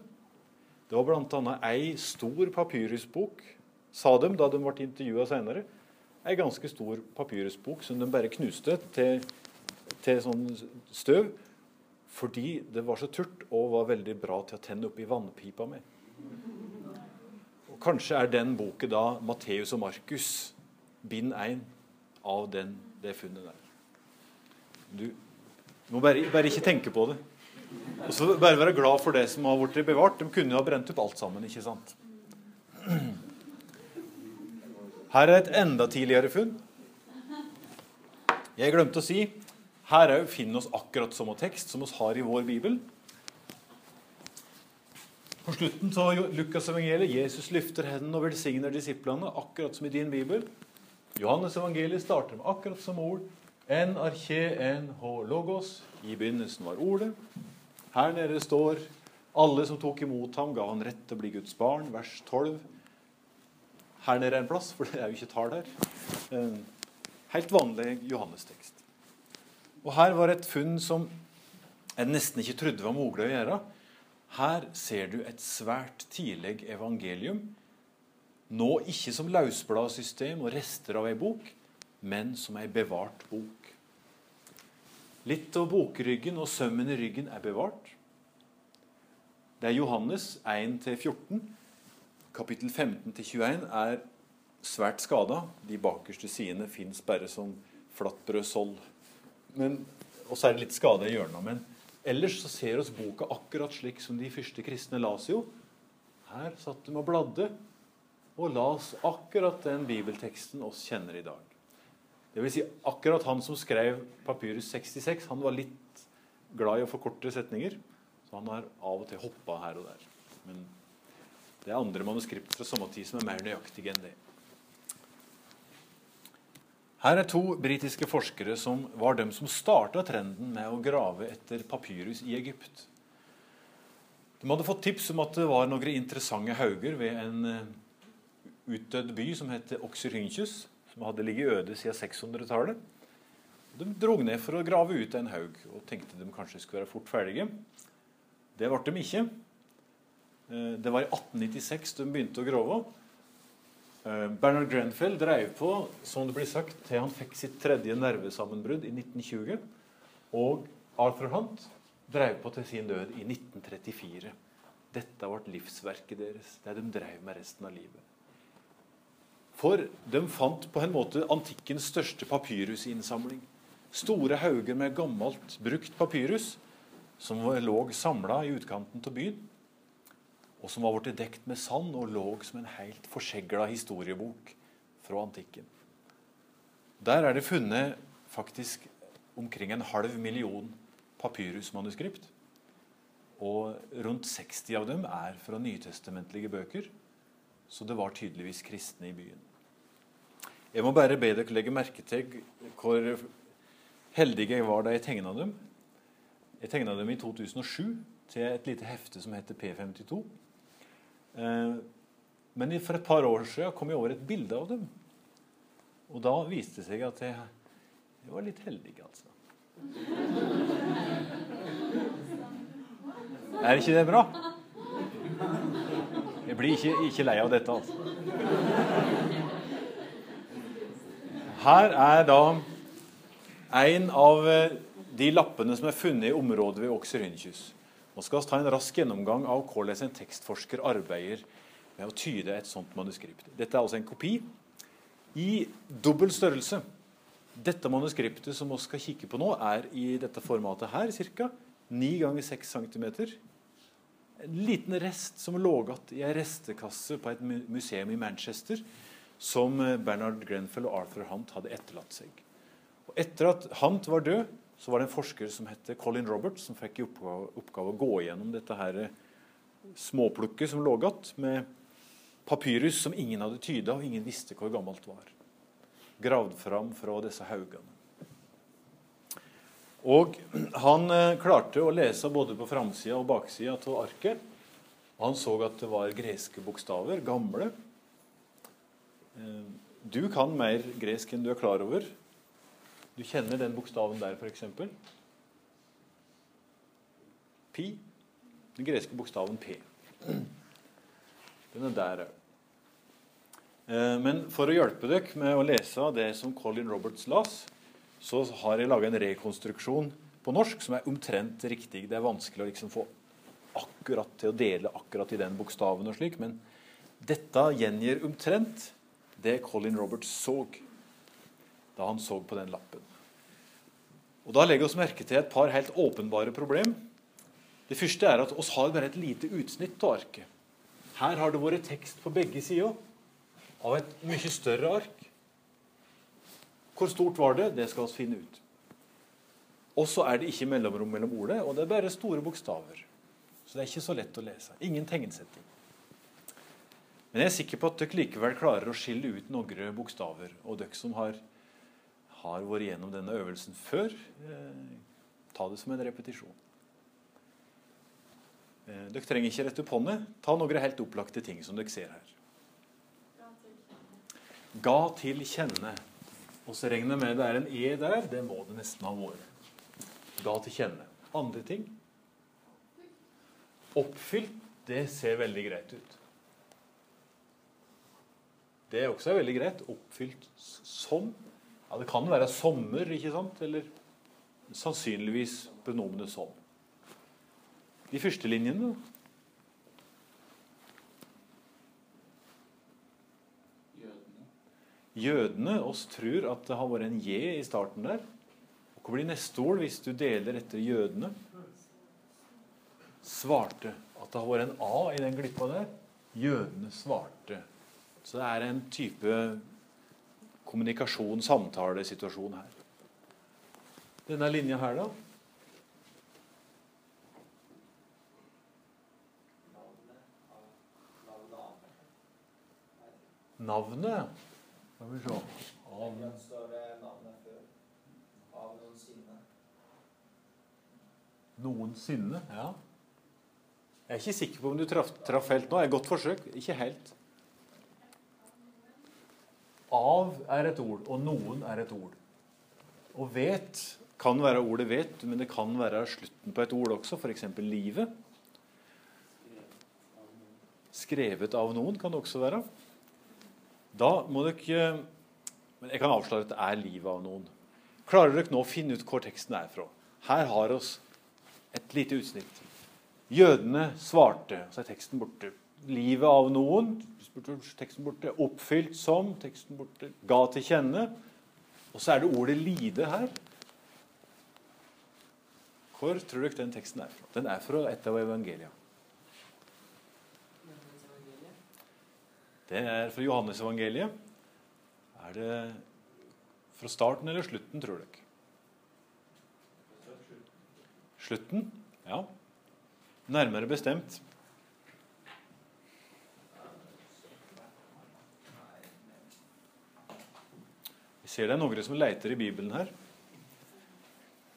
Det var bl.a. ei stor papyrusbok, sa de da de ble intervjua seinere. Ei ganske stor papyrusbok som de bare knuste til, til sånn støv. Fordi det var så turt og var veldig bra til å tenne opp i vannpipa med. Kanskje er den boken da Matteus og Markus, bind 1 av den, det funnet der. Du må bare, bare, ikke tenke på det. Og så Bare være glad for det som har blitt bevart. De kunne jo ha brent opp alt sammen. ikke sant? Her er et enda tidligere funn. Jeg glemte å si her er jo 'Finn oss akkurat som samme tekst som vi har i vår bibel. På slutten av Lukasevangeliet Jesus løfter hendene og velsigner disiplene, akkurat som i din bibel. Johannes evangeliet starter med akkurat som ord. En arche en ho logos. I begynnelsen var ordet. Her nede står alle som tok imot ham, ga han rett til å bli Guds barn. Vers 12. Her nede er en plass, for det er jo ikke tall her. Helt vanlig Johannes-tekst. Og her var et funn som jeg nesten ikke trodde var mulig å gjøre. Her ser du et svært tidlig evangelium. Nå ikke som løsbladsystem og rester av ei bok, men som ei bevart bok. Litt av bokryggen og sømmen i ryggen er bevart. Det er Johannes 1-14. Kapittel 15-21 er svært skada. De bakerste sidene fins bare som flatbrødsold. Og så er det litt skade i hjørnet. Men Ellers så ser oss boka akkurat slik som de første kristne las jo. Her satt de og bladde og las akkurat den bibelteksten oss kjenner i dag. Det vil si akkurat han som skrev Papyrus 66, han var litt glad i å forkorte setninger, så han har av og til hoppa her og der. Men det er andre manuskript fra samme tid som er mer nøyaktige enn det. Her er to britiske forskere som var dem som starta trenden med å grave etter papyrus i Egypt. De hadde fått tips om at det var noen interessante hauger ved en eh, utdødd by som het Oxyrhynchus, som hadde ligget øde siden 600-tallet. De dro ned for å grave ut en haug og tenkte de kanskje skulle være fort ferdige. Det ble de ikke. Eh, det var i 1896 de begynte å grove. Eh, Bernard Grenfell drev på som det blir sagt, til han fikk sitt tredje nervesammenbrudd i 1920. Og Arthur Hunt drev på til sin død i 1934. Dette ble livsverket deres, det de drev med resten av livet. For de fant på en måte antikkens største papyrusinnsamling. Store hauger med gammelt, brukt papyrus som lå samla i utkanten av byen, og som var blitt dekt med sand og lå som en helt forsegla historiebok fra antikken. Der er det funnet faktisk omkring en halv million papyrusmanuskript. Og rundt 60 av dem er fra nytestamentlige bøker, så det var tydeligvis kristne i byen. Jeg må bare be dere legge merke til hvor heldige jeg var da jeg tegna dem. Jeg tegna dem i 2007 til et lite hefte som heter P52. Eh, men for et par år siden kom jeg over et bilde av dem. Og da viste det seg at jeg, jeg var litt heldig, altså. Er ikke det bra? Jeg blir ikke, ikke lei av dette, altså. Her er da en av eh, de lappene som er funnet i området ved Oxyrhynchus. Nå skal vi ta en rask gjennomgang av hvordan en tekstforsker arbeider med å tyde et sånt manuskript. Dette er altså en kopi i dobbel størrelse. Dette manuskriptet som vi skal kikke på nå, er i dette formatet her ca. 9 ganger 6 cm. En liten rest som lå igjen i ei restekasse på et museum i Manchester som eh, Bernard Grenfell og Arthur Hunt hadde etterlatt seg. Og etter at Hunt var død, så var det en forsker som het Colin Roberts, som fikk i oppgave, å gå gjennom dette her eh, småplukket som lå igjen, med papyrus som ingen hadde tyda, og ingen visste hvor gammelt det var. Gravd fram fra disse haugene. Og han eh, klarte å lese både på framsida og baksida av arket. Og han så at det var greske bokstaver, gamle, Eh, du kan mer gresk enn du er klar over. Du kjenner den bokstaven der, f.eks. Pi. Den greske bokstaven P. Den er der òg. Eh, men for å hjelpe dere med å lese det som Colin Roberts las, så har jeg laga en rekonstruksjon på norsk som er omtrent riktig. Det er vanskelig å liksom få akkurat til å dele akkurat i den bokstaven, og slik, men dette gjengir omtrent det Colin Roberts så da han så på den lappen. Og Da legger vi oss merke til et par helt åpenbare problem. Det første er at oss har bare et lite utsnitt av arket. Her har det vært tekst på begge sider av et mye større ark. Hvor stort var det? Det skal vi finne ut. Og så er det ikke mellomrom mellom ordet, og det er bare store bokstaver. Så det er ikke så lett å lese. Ingen tegnsetting. Men jeg er sikker på at dere likevel klarer å skille ut noen bokstaver. Og dere som har, har vært gjennom denne øvelsen før, eh, ta det som en repetisjon. Eh, dere trenger ikke rette opp hånda. Ta noen helt opplagte ting som dere ser her. Ga til kjenne. Og så regner jeg med det er en E der. Det må det nesten ha vært. Ga til kjenne. Andre ting? Oppfylt. Det ser veldig greit ut. Det er også veldig greit. Oppfylt som. Ja, det kan være sommer, ikke sant? Eller sannsynligvis pronomenet som. De første linjene. Jødene. Oss tror at det har vært en J i starten der. Hva blir neste ord hvis du deler etter jødene? Svarte. At det har vært en A i den glippa der. Jødene svarte. Så det er en type kommunikasjon, samtale, samtalesituasjon her. Denne linja her, da? Navnet? Skal vi se Av noensinne. Noensinne, ja. Jeg er ikke sikker på om du traff traf helt nå. Et godt forsøk. Ikke helt. Av er et ord, og noen er et ord. Og vet kan være ordet 'vet', men det kan være slutten på et ord også, f.eks. 'livet'. Skrevet av noen kan det også være. Da må dere Men jeg kan avsløre at det er livet av noen. Klarer dere nå å finne ut hvor teksten er fra? Her har oss et lite utsnitt. Jødene svarte, så er teksten borte. Livet av noen, teksten borte. Oppfylt som, teksten borte. Ga til kjenne. Og så er det ordet 'lide' her. Hvor tror dere den teksten er fra? Den er fra et av evangelia. Det er fra Johannes-evangeliet. Er det fra starten eller slutten, tror dere? Slutten? Ja. Nærmere bestemt. Ser det er noen som leter i Bibelen her.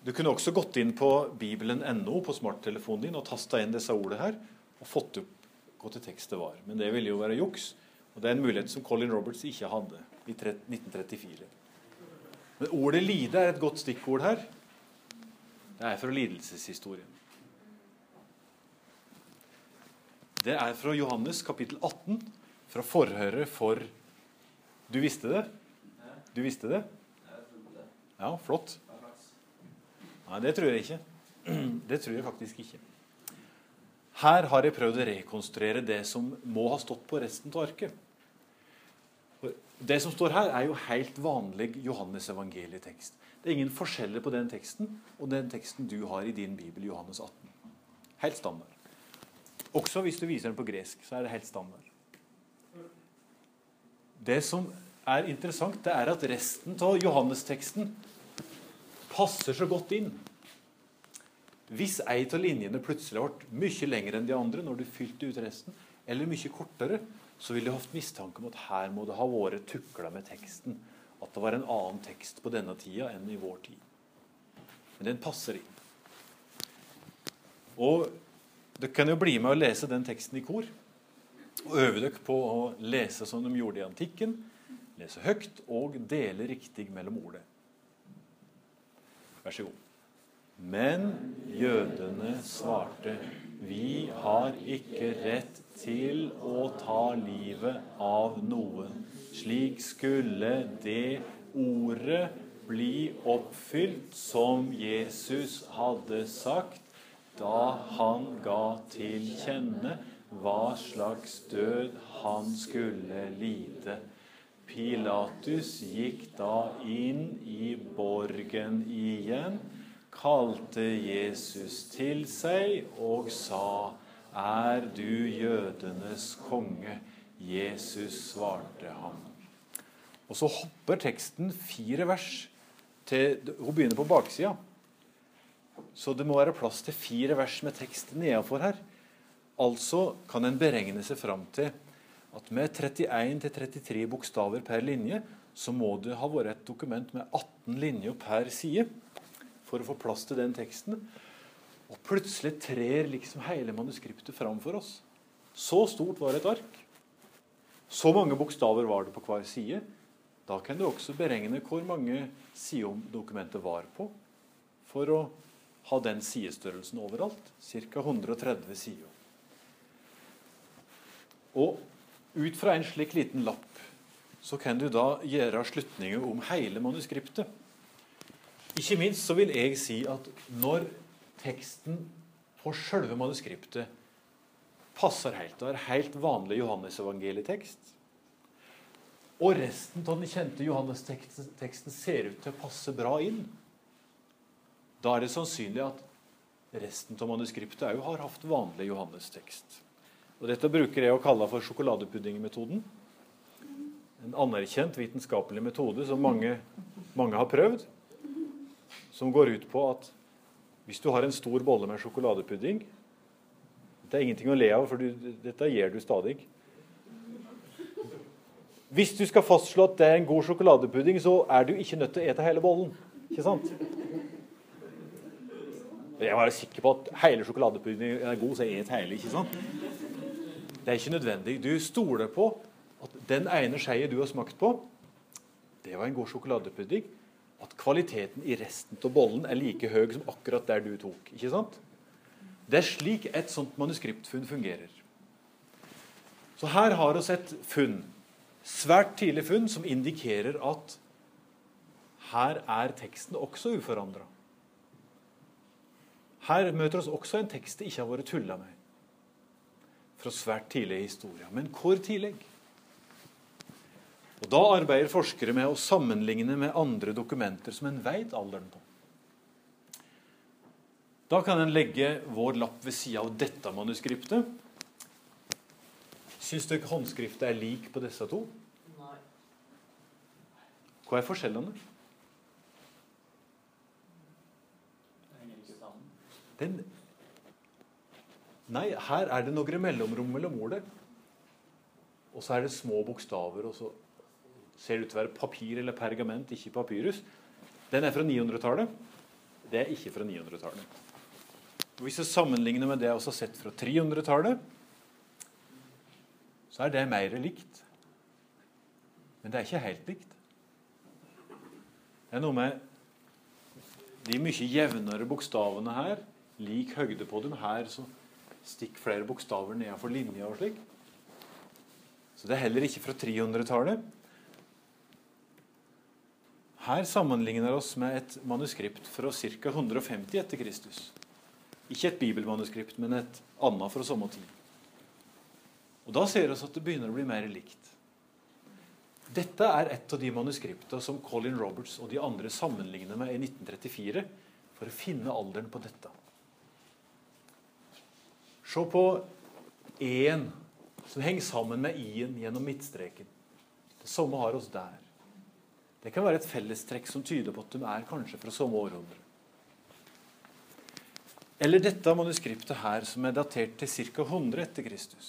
Du kunne også gått inn på bibelen.no på smarttelefonen din og tasta inn disse ordene her og fått opp hva til tekst det var. Men det ville jo være juks. Og det er en mulighet som Colin Roberts ikke hadde i 1934. Men ordet 'lide' er et godt stikkord her. Det er fra lidelseshistorien. Det er fra Johannes kapittel 18, fra forhøret for Du visste det? Du visste det? Ja, flott. Nei, det tror jeg ikke. Det tror jeg faktisk ikke. Her har jeg prøvd å rekonstruere det som må ha stått på resten av arket. Det som står her, er jo helt vanlig Johannes evangelietekst. Det er ingen forskjeller på den teksten og den teksten du har i din bibel, Johannes 18. Helt standard. Også hvis du viser den på gresk, så er det helt standard. Det som er interessant, det er at resten av Johannes-teksten passer så godt inn. Hvis ei av linjene plutselig ble mye lengre enn de andre når du fylte ut resten, eller mye kortere, så ville du hatt mistanke om at her må det ha vært tukla med teksten. At det var en annen tekst på denne tida enn i vår tid. Men den passer inn. Og dere kan jo bli med og lese den teksten i kor. Og øve dere på å lese som de gjorde i antikken. Lese høyt og dele riktig mellom ordet. Vær så god. Men jødene svarte, vi har ikke rett til å ta livet av noen. Slik skulle det ordet bli oppfylt som Jesus hadde sagt da han ga til kjenne hva slags død han skulle lide. Pilatus gikk da inn i borgen igjen, kalte Jesus til seg og sa, Er du jødenes konge? Jesus svarte ham. Og så hopper teksten fire vers til Hun begynner på baksida. Så det må være plass til fire vers med tekst nedenfor her. Altså kan en beregne seg fram til at med 31-33 bokstaver per linje, så må det ha vært et dokument med 18 linjer per side for å få plass til den teksten. Og plutselig trer liksom hele manuskriptet fram for oss. Så stort var et ark. Så mange bokstaver var det på hver side. Da kan du også beregne hvor mange sider dokumentet var på, for å ha den sidestørrelsen overalt. Ca. 130 sider. Og ut fra en slik liten lapp så kan du da gjøre slutninger om hele manuskriptet. Ikke minst så vil jeg si at når teksten på selve manuskriptet passer helt, og er helt vanlig Johannes-evangelietekst, og resten av den kjente Johannes-teksten ser ut til å passe bra inn, da er det sannsynlig at resten av manuskriptet òg har hatt vanlig Johannes-tekst. Og Dette bruker jeg å kalle for sjokoladepuddingmetoden. En anerkjent vitenskapelig metode som mange, mange har prøvd. Som går ut på at hvis du har en stor bolle med sjokoladepudding Dette er ingenting å le av, for du, dette gjør du stadig. Hvis du skal fastslå at det er en god sjokoladepudding, så er du ikke nødt til å ete hele bollen. Ikke sant? Jeg var sikker på at hele sjokoladepuddingen er god, så jeg et hele. ikke sant? Det er ikke nødvendig. Du stoler på at den ene skeia du har smakt på, det var en god sjokoladepudding. At kvaliteten i resten av bollen er like høy som akkurat der du tok. ikke sant? Det er slik et sånt manuskriptfunn fungerer. Så her har vi et funn, svært tidlig funn, som indikerer at her er teksten også uforandra. Her møter oss også en tekst det ikke har vært tulla med. Fra svært tidlig i historien. Men hvor tidlig? Og Da arbeider forskere med å sammenligne med andre dokumenter som en veit alderen på. Da kan en legge vår lapp ved sida av dette manuskriptet. Syns dere håndskriftet er lik på disse to? Nei. Hva er forskjellene? Den Nei, her er det noen mellomrom mellom ordet. Og så er det små bokstaver, og så ser det ut til å være papir eller pergament, ikke papyrus. Den er fra 900-tallet. Det er ikke fra 900-tallet. Hvis vi sammenligner med det jeg også har sett fra 300-tallet, så er det mer likt. Men det er ikke helt likt. Det er noe med de mye jevnere bokstavene her, lik høyde på dem. Her så stikker flere bokstaver nedenfor linja og slik. Så det er heller ikke fra 300-tallet. Her sammenligner oss med et manuskript fra ca. 150 etter Kristus. Ikke et bibelmanuskript, men et annet fra samme tid. Og Da ser vi at det begynner å bli mer likt. Dette er et av de manuskriptene som Colin Roberts og de andre sammenligner med i 1934 for å finne alderen på dette. Se på E-en som henger sammen med I-en gjennom midtstreken. Det samme har oss der. Det kan være et fellestrekk som tyder på at de er kanskje fra samme århundre. Eller dette manuskriptet her, som er datert til ca. 100 etter Kristus.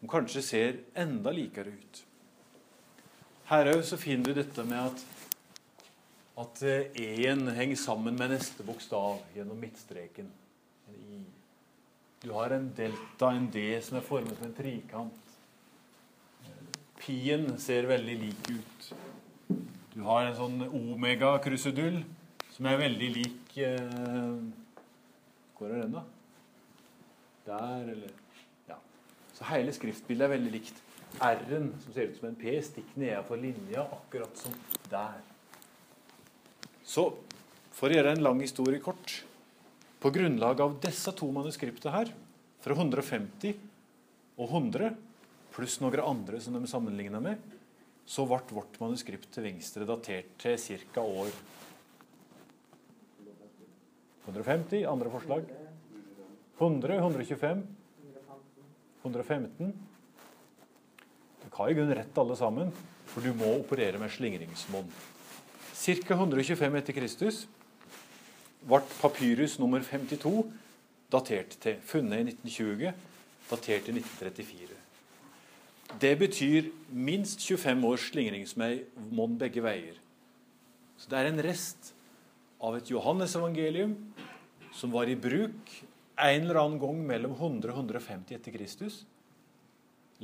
Som kanskje ser enda likere ut. Her òg finner du dette med at at E-en henger sammen med neste bokstav gjennom midtstreken. Du har en delta, en D, som er formet som en trikant. Pien ser veldig lik ut. Du har en sånn omega-krusedull som er veldig lik eh, Hvor er den, da? Der, eller Ja. Så hele skriftbildet er veldig likt. R-en, som ser ut som en P, stikker nedenfor linja, akkurat som der. Så for å gjøre en lang historie kort På grunnlag av disse to manuskriptene her, fra 150 og 100, pluss noen andre som de sammenligna med, så ble vårt manuskript til venstre datert til ca. år 150. Andre forslag? 100, 125, 115. Dere har i grunnen rett alle sammen, for du må operere med slingringsmonn. Ca. 125 etter Kristus ble papyrus nummer 52 datert til, funnet i 1920, datert til 1934. Det betyr minst 25 års slingringsmonn begge veier. Så det er en rest av et Johannesevangelium som var i bruk en eller annen gang mellom 100 og 150 etter Kristus,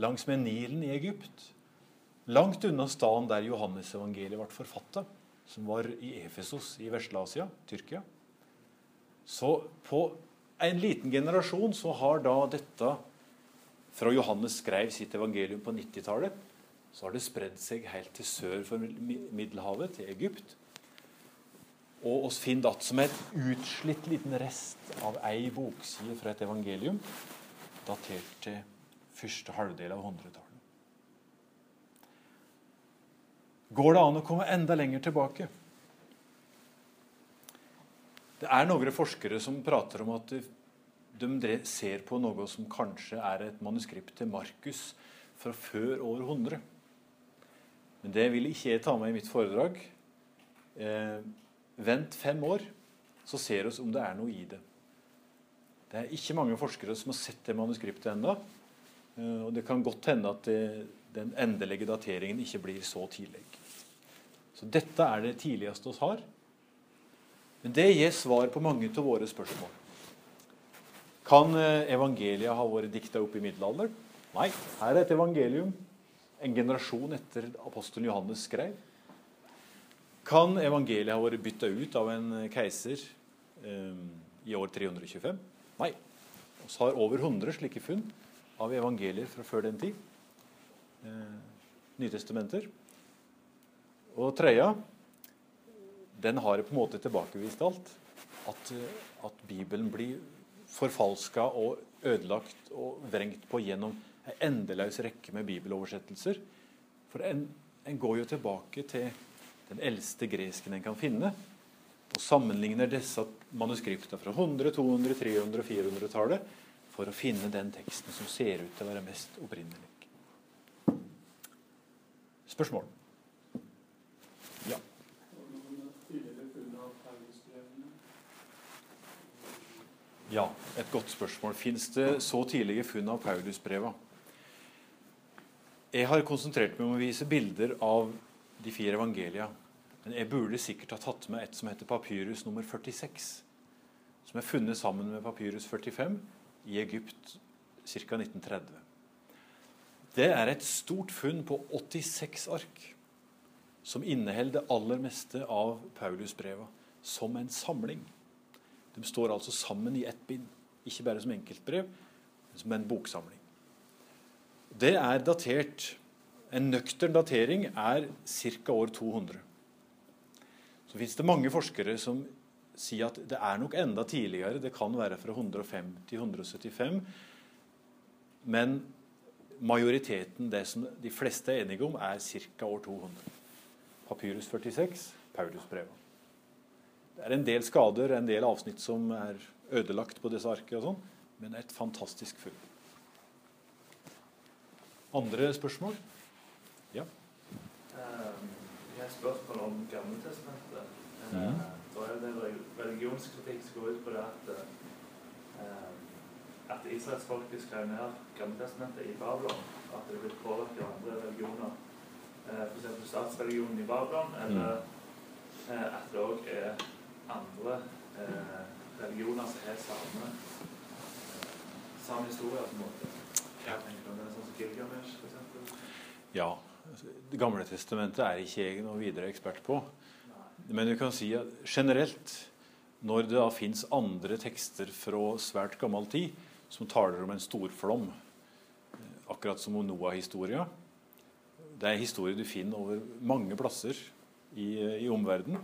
langs med Nilen i Egypt, langt unna staden der Johannesevangeliet ble forfatta, som var i Efesos i Vesle-Asia, Tyrkia. Så på en liten generasjon så har da dette fra Johannes skrev sitt evangelium på 90-tallet, så har det spredd seg helt til sør for Middelhavet, til Egypt. Og oss finner det som et utslitt liten rest av ei bokside fra et evangelium datert til første halvdel av 100-tallet. Går det an å komme enda lenger tilbake? Det er noen forskere som prater om at de ser på noe som kanskje er et manuskript til Markus fra før år 100. Men det vil ikke jeg ta med i mitt foredrag. Eh, vent fem år, så ser vi om det er noe i det. Det er ikke mange forskere som har sett det manuskriptet ennå. Eh, og det kan godt hende at det, den endelige dateringen ikke blir så tidlig. Så dette er det tidligste vi har. Men det gir svar på mange av våre spørsmål. Kan eh, evangeliet ha vært dikta opp i middelalderen? Nei. Her er et evangelium en generasjon etter apostelen Johannes skrev. Kan evangeliet ha vært bytta ut av en keiser um, i år 325? Nei. Vi har over 100 slike funn av evangelier fra før den tid. Uh, Nytestamenter. Og tredje den har på en måte tilbakevist alt. At, at Bibelen blir forfalska og ødelagt og vrengt på gjennom en endeløs rekke med bibeloversettelser. For en, en, går jo tilbake til den eldste gresken en kan finne, og sammenligner disse manuskriptene fra 100-, 200-, 300- og 400-tallet for å finne den teksten som ser ut til å være mest opprinnelig. Spørsmål? Ja. Ja, et godt spørsmål. Fins det så tidlige funn av Paulusbreva? Jeg har konsentrert meg om å vise bilder av de fire evangelia. Men jeg burde sikkert ha tatt med et som heter papyrus nummer 46. Som er funnet sammen med papyrus 45 i Egypt ca. 1930. Det er et stort funn på 86 ark som inneholder det aller meste av Paulusbreva som en samling. De står altså sammen i ett bind, ikke bare som enkeltbrev, men som en boksamling. Det er datert En nøktern datering er ca. år 200. Så fins det mange forskere som sier at det er nok enda tidligere. Det kan være fra 150-175. Men majoriteten, det som de fleste er enige om, er ca. år 200. Papyrus 46, Paulusbrevet. Det er en del skader, en del avsnitt som er ødelagt på disse arkene, og sånn, men et fantastisk funn. Andre spørsmål? Ja? Um, jeg har spørsmål om Gammeltestamentet. Uh, Mhm. Da er det en religionskritikk som går ut på det at uh, at israelsfolket skrev ned Gammeltestamentet i Babylon. At det er blitt påvirket av andre religioner. F.eks. statsreligionen i Babylon. Eller uh, at det òg er andre eh, religioner som har samme, uh, samme historie, på en måte. Om det er sånn som Gilgamesh, for. Ja. Det gamle testamentet er ikke jeg noe videre ekspert på. Men du kan si at generelt, når det da fins andre tekster fra svært gammel tid som taler om en storflom, akkurat som om Noah-historia Det er historier historie du finner over mange plasser i, i omverdenen.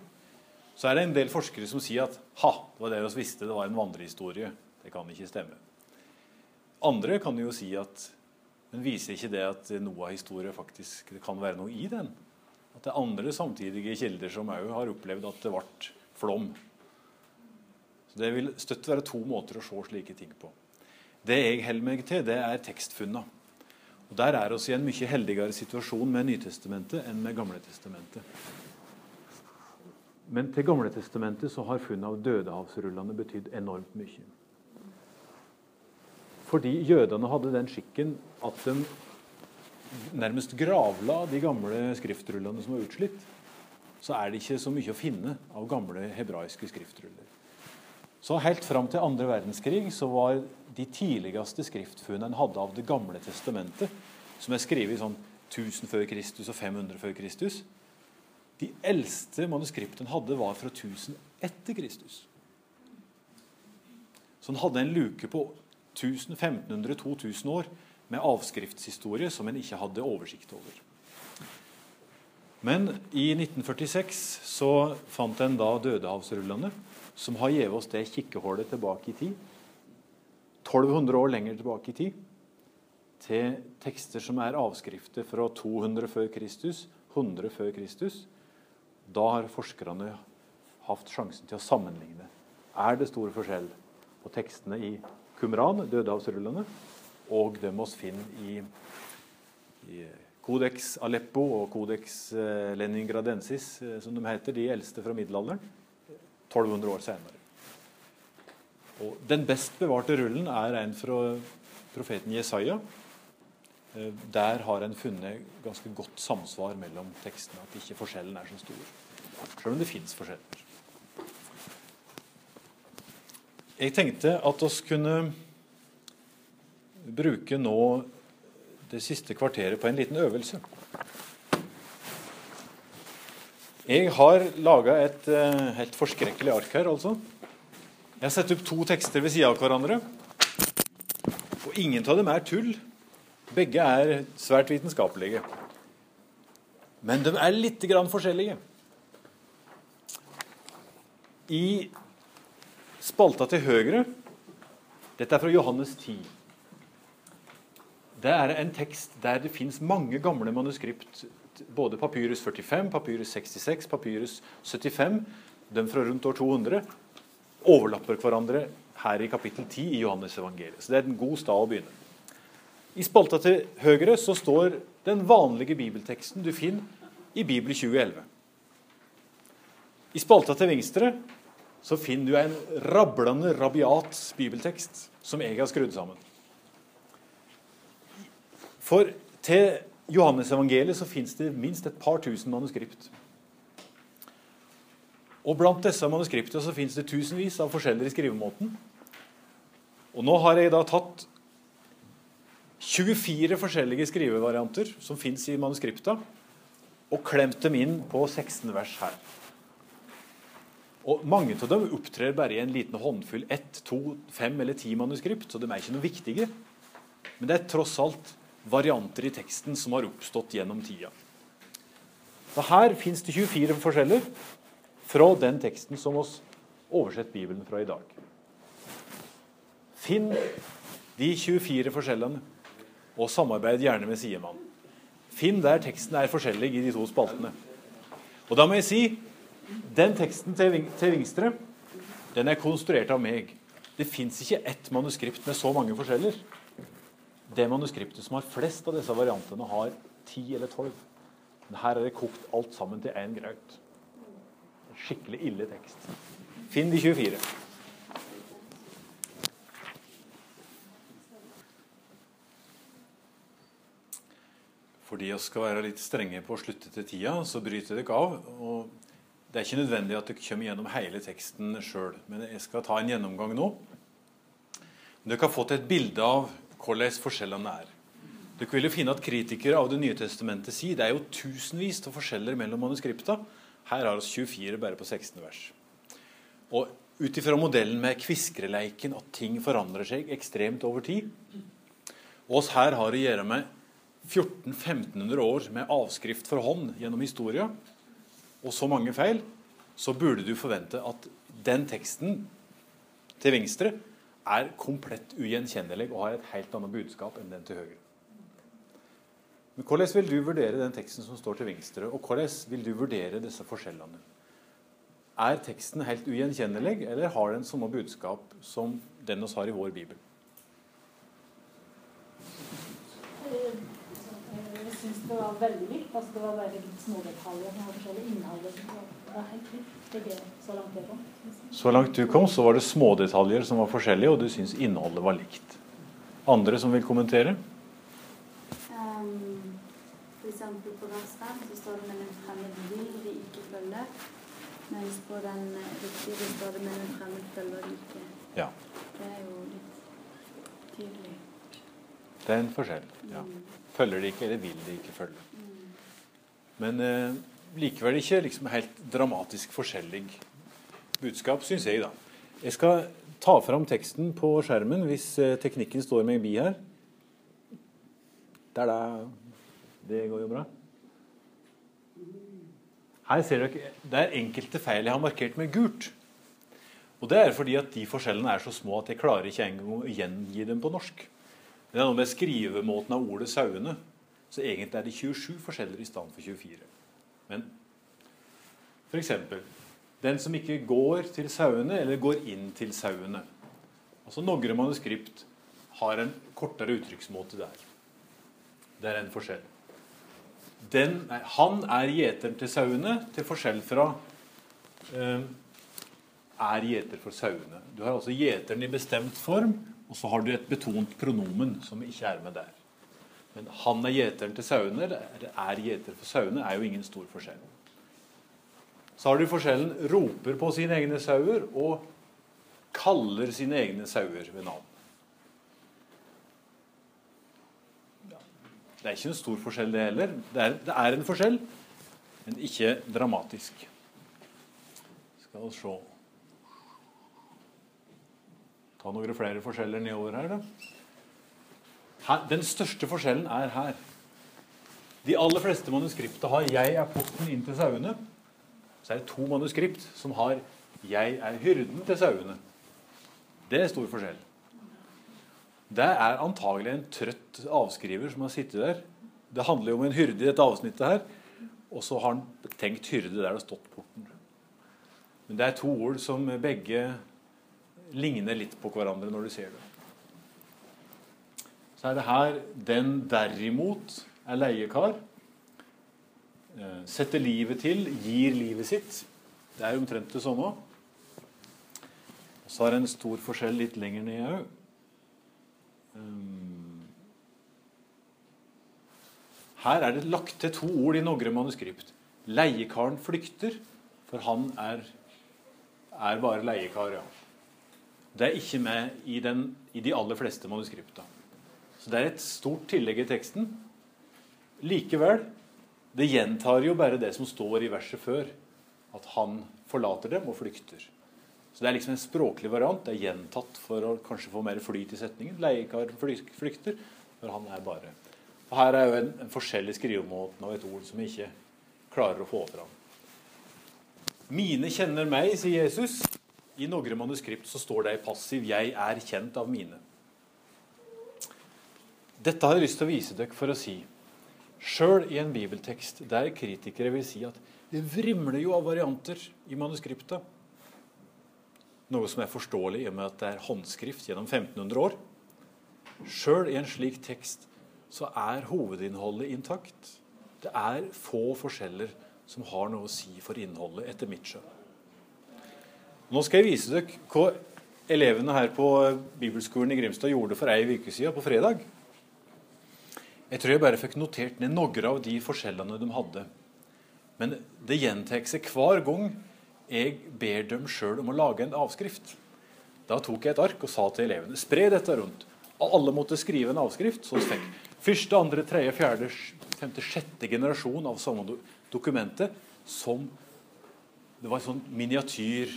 Så er det en del forskere som sier at ha, det var det vi visste, det var en vandrehistorie. Det kan ikke stemme. Andre kan jo si at men viser ikke det at Noah-historie faktisk det kan være noe i den? At det er andre samtidige kilder som òg har opplevd at det ble flom. Så Det vil støtt være to måter å se slike ting på. Det jeg holder meg til, det er tekstfunna. Og Der er vi i en mye heldigere situasjon med Nytestamentet enn med Gamletestamentet. Men til Gamletestamentet så har funnet av dødehavsrullene betydd enormt mye. Fordi jødene hadde den skikken at de nærmest gravla de gamle skriftrullene som var utslitt. Så er det ikke så mye å finne av gamle hebraiske skriftruller. Så Helt fram til andre verdenskrig så var de tidligste skriftfunnene en hadde av Det gamle testamentet, som er skrevet sånn 1000 før Kristus og 500 før Kristus, de eldste manuskriptene hadde, var fra 1000 etter Kristus. Så han hadde en luke på 1500-2000 år med avskriftshistorie som en ikke hadde oversikt over. Men i 1946 så fant en da Dødehavsrullene, som har gitt oss det kikkehullet tilbake i tid. 1200 år lenger tilbake i tid. Til tekster som er avskrifter fra 200 før Kristus, 100 før Kristus. Da har forskerne hatt sjansen til å sammenligne. Er det stor forskjell på tekstene i Qumran, Dødehavsrullene, og dem vi finner i, i Codex Aleppo og Codex eh, Leningradensis, eh, som de heter, de eldste fra middelalderen, 1200 år senere. Og den best bevarte rullen er en fra profeten Jesaja, Der har en funnet ganske godt samsvar mellom tekstene. At ikke forskjellen er så stor. Selv om det fins forskjeller. Jeg tenkte at oss kunne bruke nå det siste kvarteret på en liten øvelse. Jeg har laga et eh, helt forskrekkelig ark her, altså. Jeg har satt opp to tekster ved sida av hverandre. Og ingen av dem er tull. Begge er svært vitenskapelige. Men de er litt grann forskjellige. I spalta til høyre Dette er fra Johannes 10. Det er en tekst der det fins mange gamle manuskript. Både Papyrus 45, Papyrus 66, Papyrus 75, de fra rundt år 200, overlapper hverandre her i kapittel 10 i Johannes evangeliet. Så det er en god stad å begynne. I spalta til høyre så står den vanlige bibelteksten du finner i Bibel 2011. I spalta til venstre så finner du en rablende, rabiat bibeltekst som jeg har skrudd sammen. For til Johannes-evangeliet så fins det minst et par tusen manuskript. Og blant disse manuskriptene så fins det tusenvis av forskjeller i skrivemåten. Og nå har jeg da tatt 24 forskjellige skrivevarianter som fins i manuskripta, og klemt dem inn på 16 vers her. Og Mange av dem opptrer bare i en liten håndfull ett, to, fem eller ti manuskript, så de er ikke noe viktige. Men det er tross alt varianter i teksten som har oppstått gjennom tida. Så Her fins det 24 forskjeller fra den teksten som oss oversetter Bibelen fra i dag. Finn de 24 forskjellene, og samarbeid gjerne med sidemannen. Finn der teksten er forskjellig i de to spaltene. Og da må jeg si den teksten til, ving- den er konstruert av meg. Det fins ikke ett manuskript med så mange forskjeller. Det manuskriptet som har flest av disse variantene, har ti eller tolv. Men her er det kokt alt sammen til én graut. Skikkelig ille tekst. Finn de 24. Fordi vi skal være litt strenge på å slutte til tida, så bryter dere av. og Det er ikke nødvendig at dere kommer gjennom hele teksten sjøl, men jeg skal ta en gjennomgang nå. Dere har fått et bilde av hvordan forskjellene er. Dere vil jo finne at Kritikere av Det nye testamentet sier det er jo tusenvis av forskjeller mellom manuskripta. Her har vi 24 bare på 16 vers. Og ut ifra modellen med kviskereleiken, at ting forandrer seg ekstremt over tid Og oss her har å gjøre med 1400-1500 år med avskrift for hånd gjennom historia, og så mange feil, så burde du forvente at den teksten til venstre er komplett ugjenkjennelig og har et helt annet budskap enn den til høyre. Men Hvordan vil du vurdere den teksten som står til venstre, og hvordan vil du vurdere disse forskjellene? Er teksten helt ugjenkjennelig, eller har den samme budskap som den vi har i vår bibel? Syns det var veldig likt. Altså, det var bare litt små detaljer som var forskjellig. Innholdet var helt likt. Så langt jeg kom. Så langt du kom, så var det smådetaljer som var forskjellige, og du syns innholdet var likt. Andre som vil kommentere? Um, for eksempel på vers 5 så står det 'men en fremmed vil de ikke følge'. Mens på den riktige står det 'men en fremmed følger de ikke'. Ja. Det er jo litt tydelig. Det er en forskjell. Ja. Følger de ikke, eller vil de ikke følge? Men eh, likevel ikke liksom helt dramatisk forskjellig budskap, syns jeg, da. Jeg skal ta fram teksten på skjermen hvis eh, teknikken står meg bi her. Der, da. Det går jo bra. Her ser dere det er enkelte feil jeg har markert med gult. Og Det er fordi at de forskjellene er så små at jeg klarer ikke engang å gjengi dem på norsk. Det er noe med skrivemåten av ordet 'sauene'. Så egentlig er det 27 forskjeller i stand for 24. Men f.eks. den som ikke går til sauene, eller går inn til sauene. Altså Nogre manuskript har en kortere uttrykksmåte der. Det er en forskjell. Den, nei, han er gjeteren til sauene, til forskjell fra eh, er gjeter for sauene. Du har altså gjeteren i bestemt form, og så har du et betont pronomen som ikke er med der. Men han er gjeteren til sauene, eller er gjeter for sauene, er jo ingen stor forskjell. Så har du forskjellen roper på sine egne sauer og kaller sine egne sauer ved navn. Det er ikke en stor forskjell, det heller. Det er, det er en forskjell, men ikke dramatisk. Skal vi se Ta noen flere forskjeller nedover her, da. Her, den største forskjellen er her. De aller fleste manuskripter har 'Jeg er porten inn til sauene'. Så er det to manuskript som har 'Jeg er hyrden til sauene'. Det er stor forskjell. Det er antagelig en trøtt avskriver som har sittet der. Det handler jo om en hyrde i dette avsnittet her. Og så har han tenkt hyrde der det har stått porten. Men det er to ord som begge ligner litt på hverandre når du ser det. Så er det her 'den derimot er leiekar'. Eh, setter livet til, gir livet sitt. Det er omtrent det samme. Og så er det en stor forskjell litt lenger ned òg. Her er det lagt til to ord i Nogre manuskript. Leiekaren flykter, for han er, er bare leiekar, ja. Det er ikke med i, den, i de aller fleste manuskripta. Så det er et stort tillegg i teksten. Likevel, det gjentar jo bare det som står i verset før. At han forlater dem og flykter. Så det er liksom en språklig variant. Det er gjentatt for å kanskje få mer flyt i setningen. Leiekar flykter, for han er bare og Her er jo en, en forskjellig skrivemåten av et ord som vi ikke klarer å få fram. Mine kjenner meg, sier Jesus. I noen manuskript så står det i passiv 'Jeg er kjent av mine'. Dette har jeg lyst til å vise dere for å si Sjøl i en bibeltekst der kritikere vil si at det vrimler jo av varianter i manuskriptet, Noe som er forståelig i og med at det er håndskrift gjennom 1500 år. Sjøl i en slik tekst så er hovedinnholdet intakt. Det er få forskjeller som har noe å si for innholdet, etter mitt skjønn. Nå skal jeg vise dere hva elevene her på bibelskolen i Grimstad gjorde for ei uke siden, på fredag. Jeg tror jeg bare fikk notert ned noen av de forskjellene de hadde. Men det gjentar seg hver gang jeg ber dem sjøl om å lage en avskrift. Da tok jeg et ark og sa til elevene spre dette rundt. Og alle måtte skrive en avskrift. Så fikk første, andre, tredje, fjerde, femte, sjette generasjon av samme dokumentet som Det var en sånn miniatyr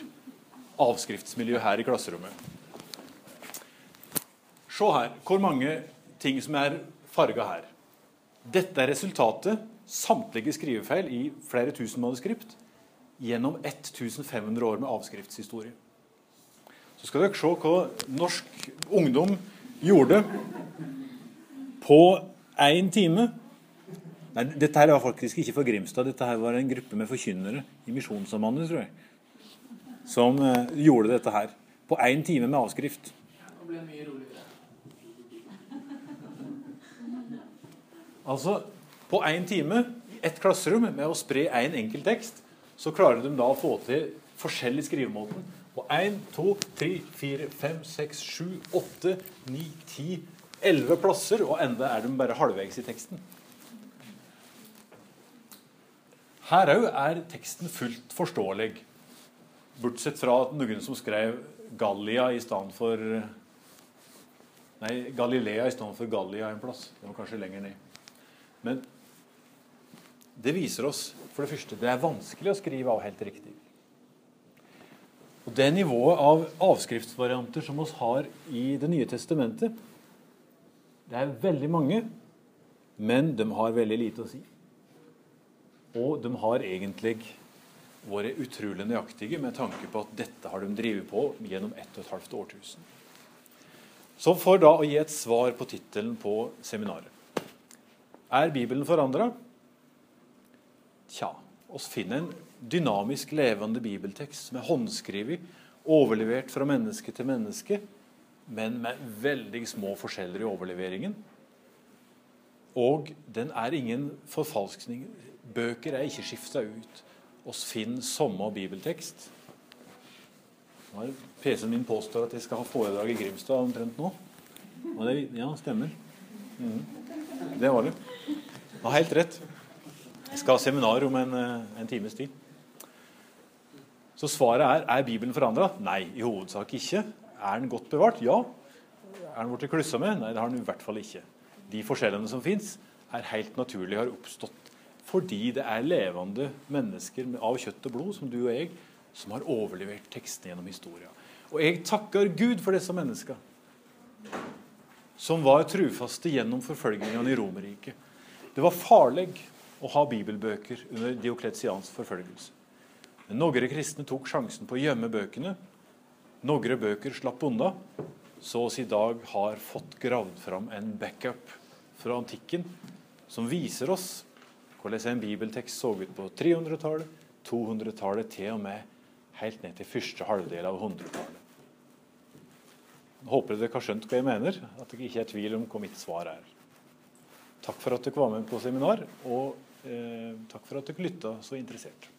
avskriftsmiljø her i klasserommet. Se her hvor mange ting som er farga her. Dette er resultatet, samtlige skrivefeil i flere tusen manuskript, gjennom 1500 år med avskriftshistorie. Så skal dere se hva norsk ungdom gjorde på én time Nei, Dette her var faktisk ikke for Grimstad. Dette her var en gruppe med forkynnere i Misjonssambandet, tror jeg, som uh, gjorde dette her. På én time med avskrift. Det ble mye roligere. Altså, på én time i ett klasserom med å spre én en enkelt tekst, så klarer de da å få til forskjellig skrivemåten. På én, to, tre, fire, fem, seks, sju, åtte, ni, ti Elleve plasser, og enda er de bare halvveis i teksten. Her òg er teksten fullt forståelig, bortsett fra noen som skrev Gallia i stedet for Nei, Galilea i stedet for Gallia en plass. Det var kanskje lenger ned. Men det viser oss for det første det er vanskelig å skrive av helt riktig. Og Det nivået av avskriftsvarianter som oss har i Det nye testamentet, det er veldig mange, men de har veldig lite å si. Og de har egentlig vært utrolig nøyaktige med tanke på at dette har de drevet på gjennom ett og et halvt årtusen. Så for da å gi et svar på tittelen på seminaret Er Bibelen forandra? Tja, oss finner en dynamisk levende bibeltekst som er håndskrevet, overlevert fra menneske til menneske, men med veldig små forskjeller i overleveringen. Og den er ingen forfalskning. Bøker er ikke skifta ut. Oss finner samme bibeltekst. PC-en min påstår at jeg skal ha foredrag i Grimstad omtrent nå. Det, ja, stemmer. Mm. Det var det. Du har helt rett. Jeg skal ha seminar om en, eh, en times tid. Så svaret er er Bibelen forandra? Nei, i hovedsak ikke. Er den godt bevart? Ja. Er den blitt klussa med? Nei, det har den i hvert fall ikke. De forskjellene som fins, er helt naturlig har oppstått fordi det er levende mennesker av kjøtt og blod, som du og jeg, som har overlevert tekstene gjennom historien. Og jeg takker Gud for disse menneskene som var trufaste gjennom forfølgingene i Romerriket. Det var farlig å ha bibelbøker under Diokletians forfølgelse. Men Noen kristne tok sjansen på å gjemme bøkene. Noen bøker slapp unna. Så oss i dag har fått gravd fram en backup fra antikken som viser oss hvordan en bibeltekst så ut på 300-tallet, 200-tallet, til og med helt ned til første halvdel av 100-tallet. Håper dere har skjønt hva jeg mener, at dere ikke er i tvil om hva mitt svar er. Takk for at dere var med på seminar, og eh, takk for at dere lytta så interessert.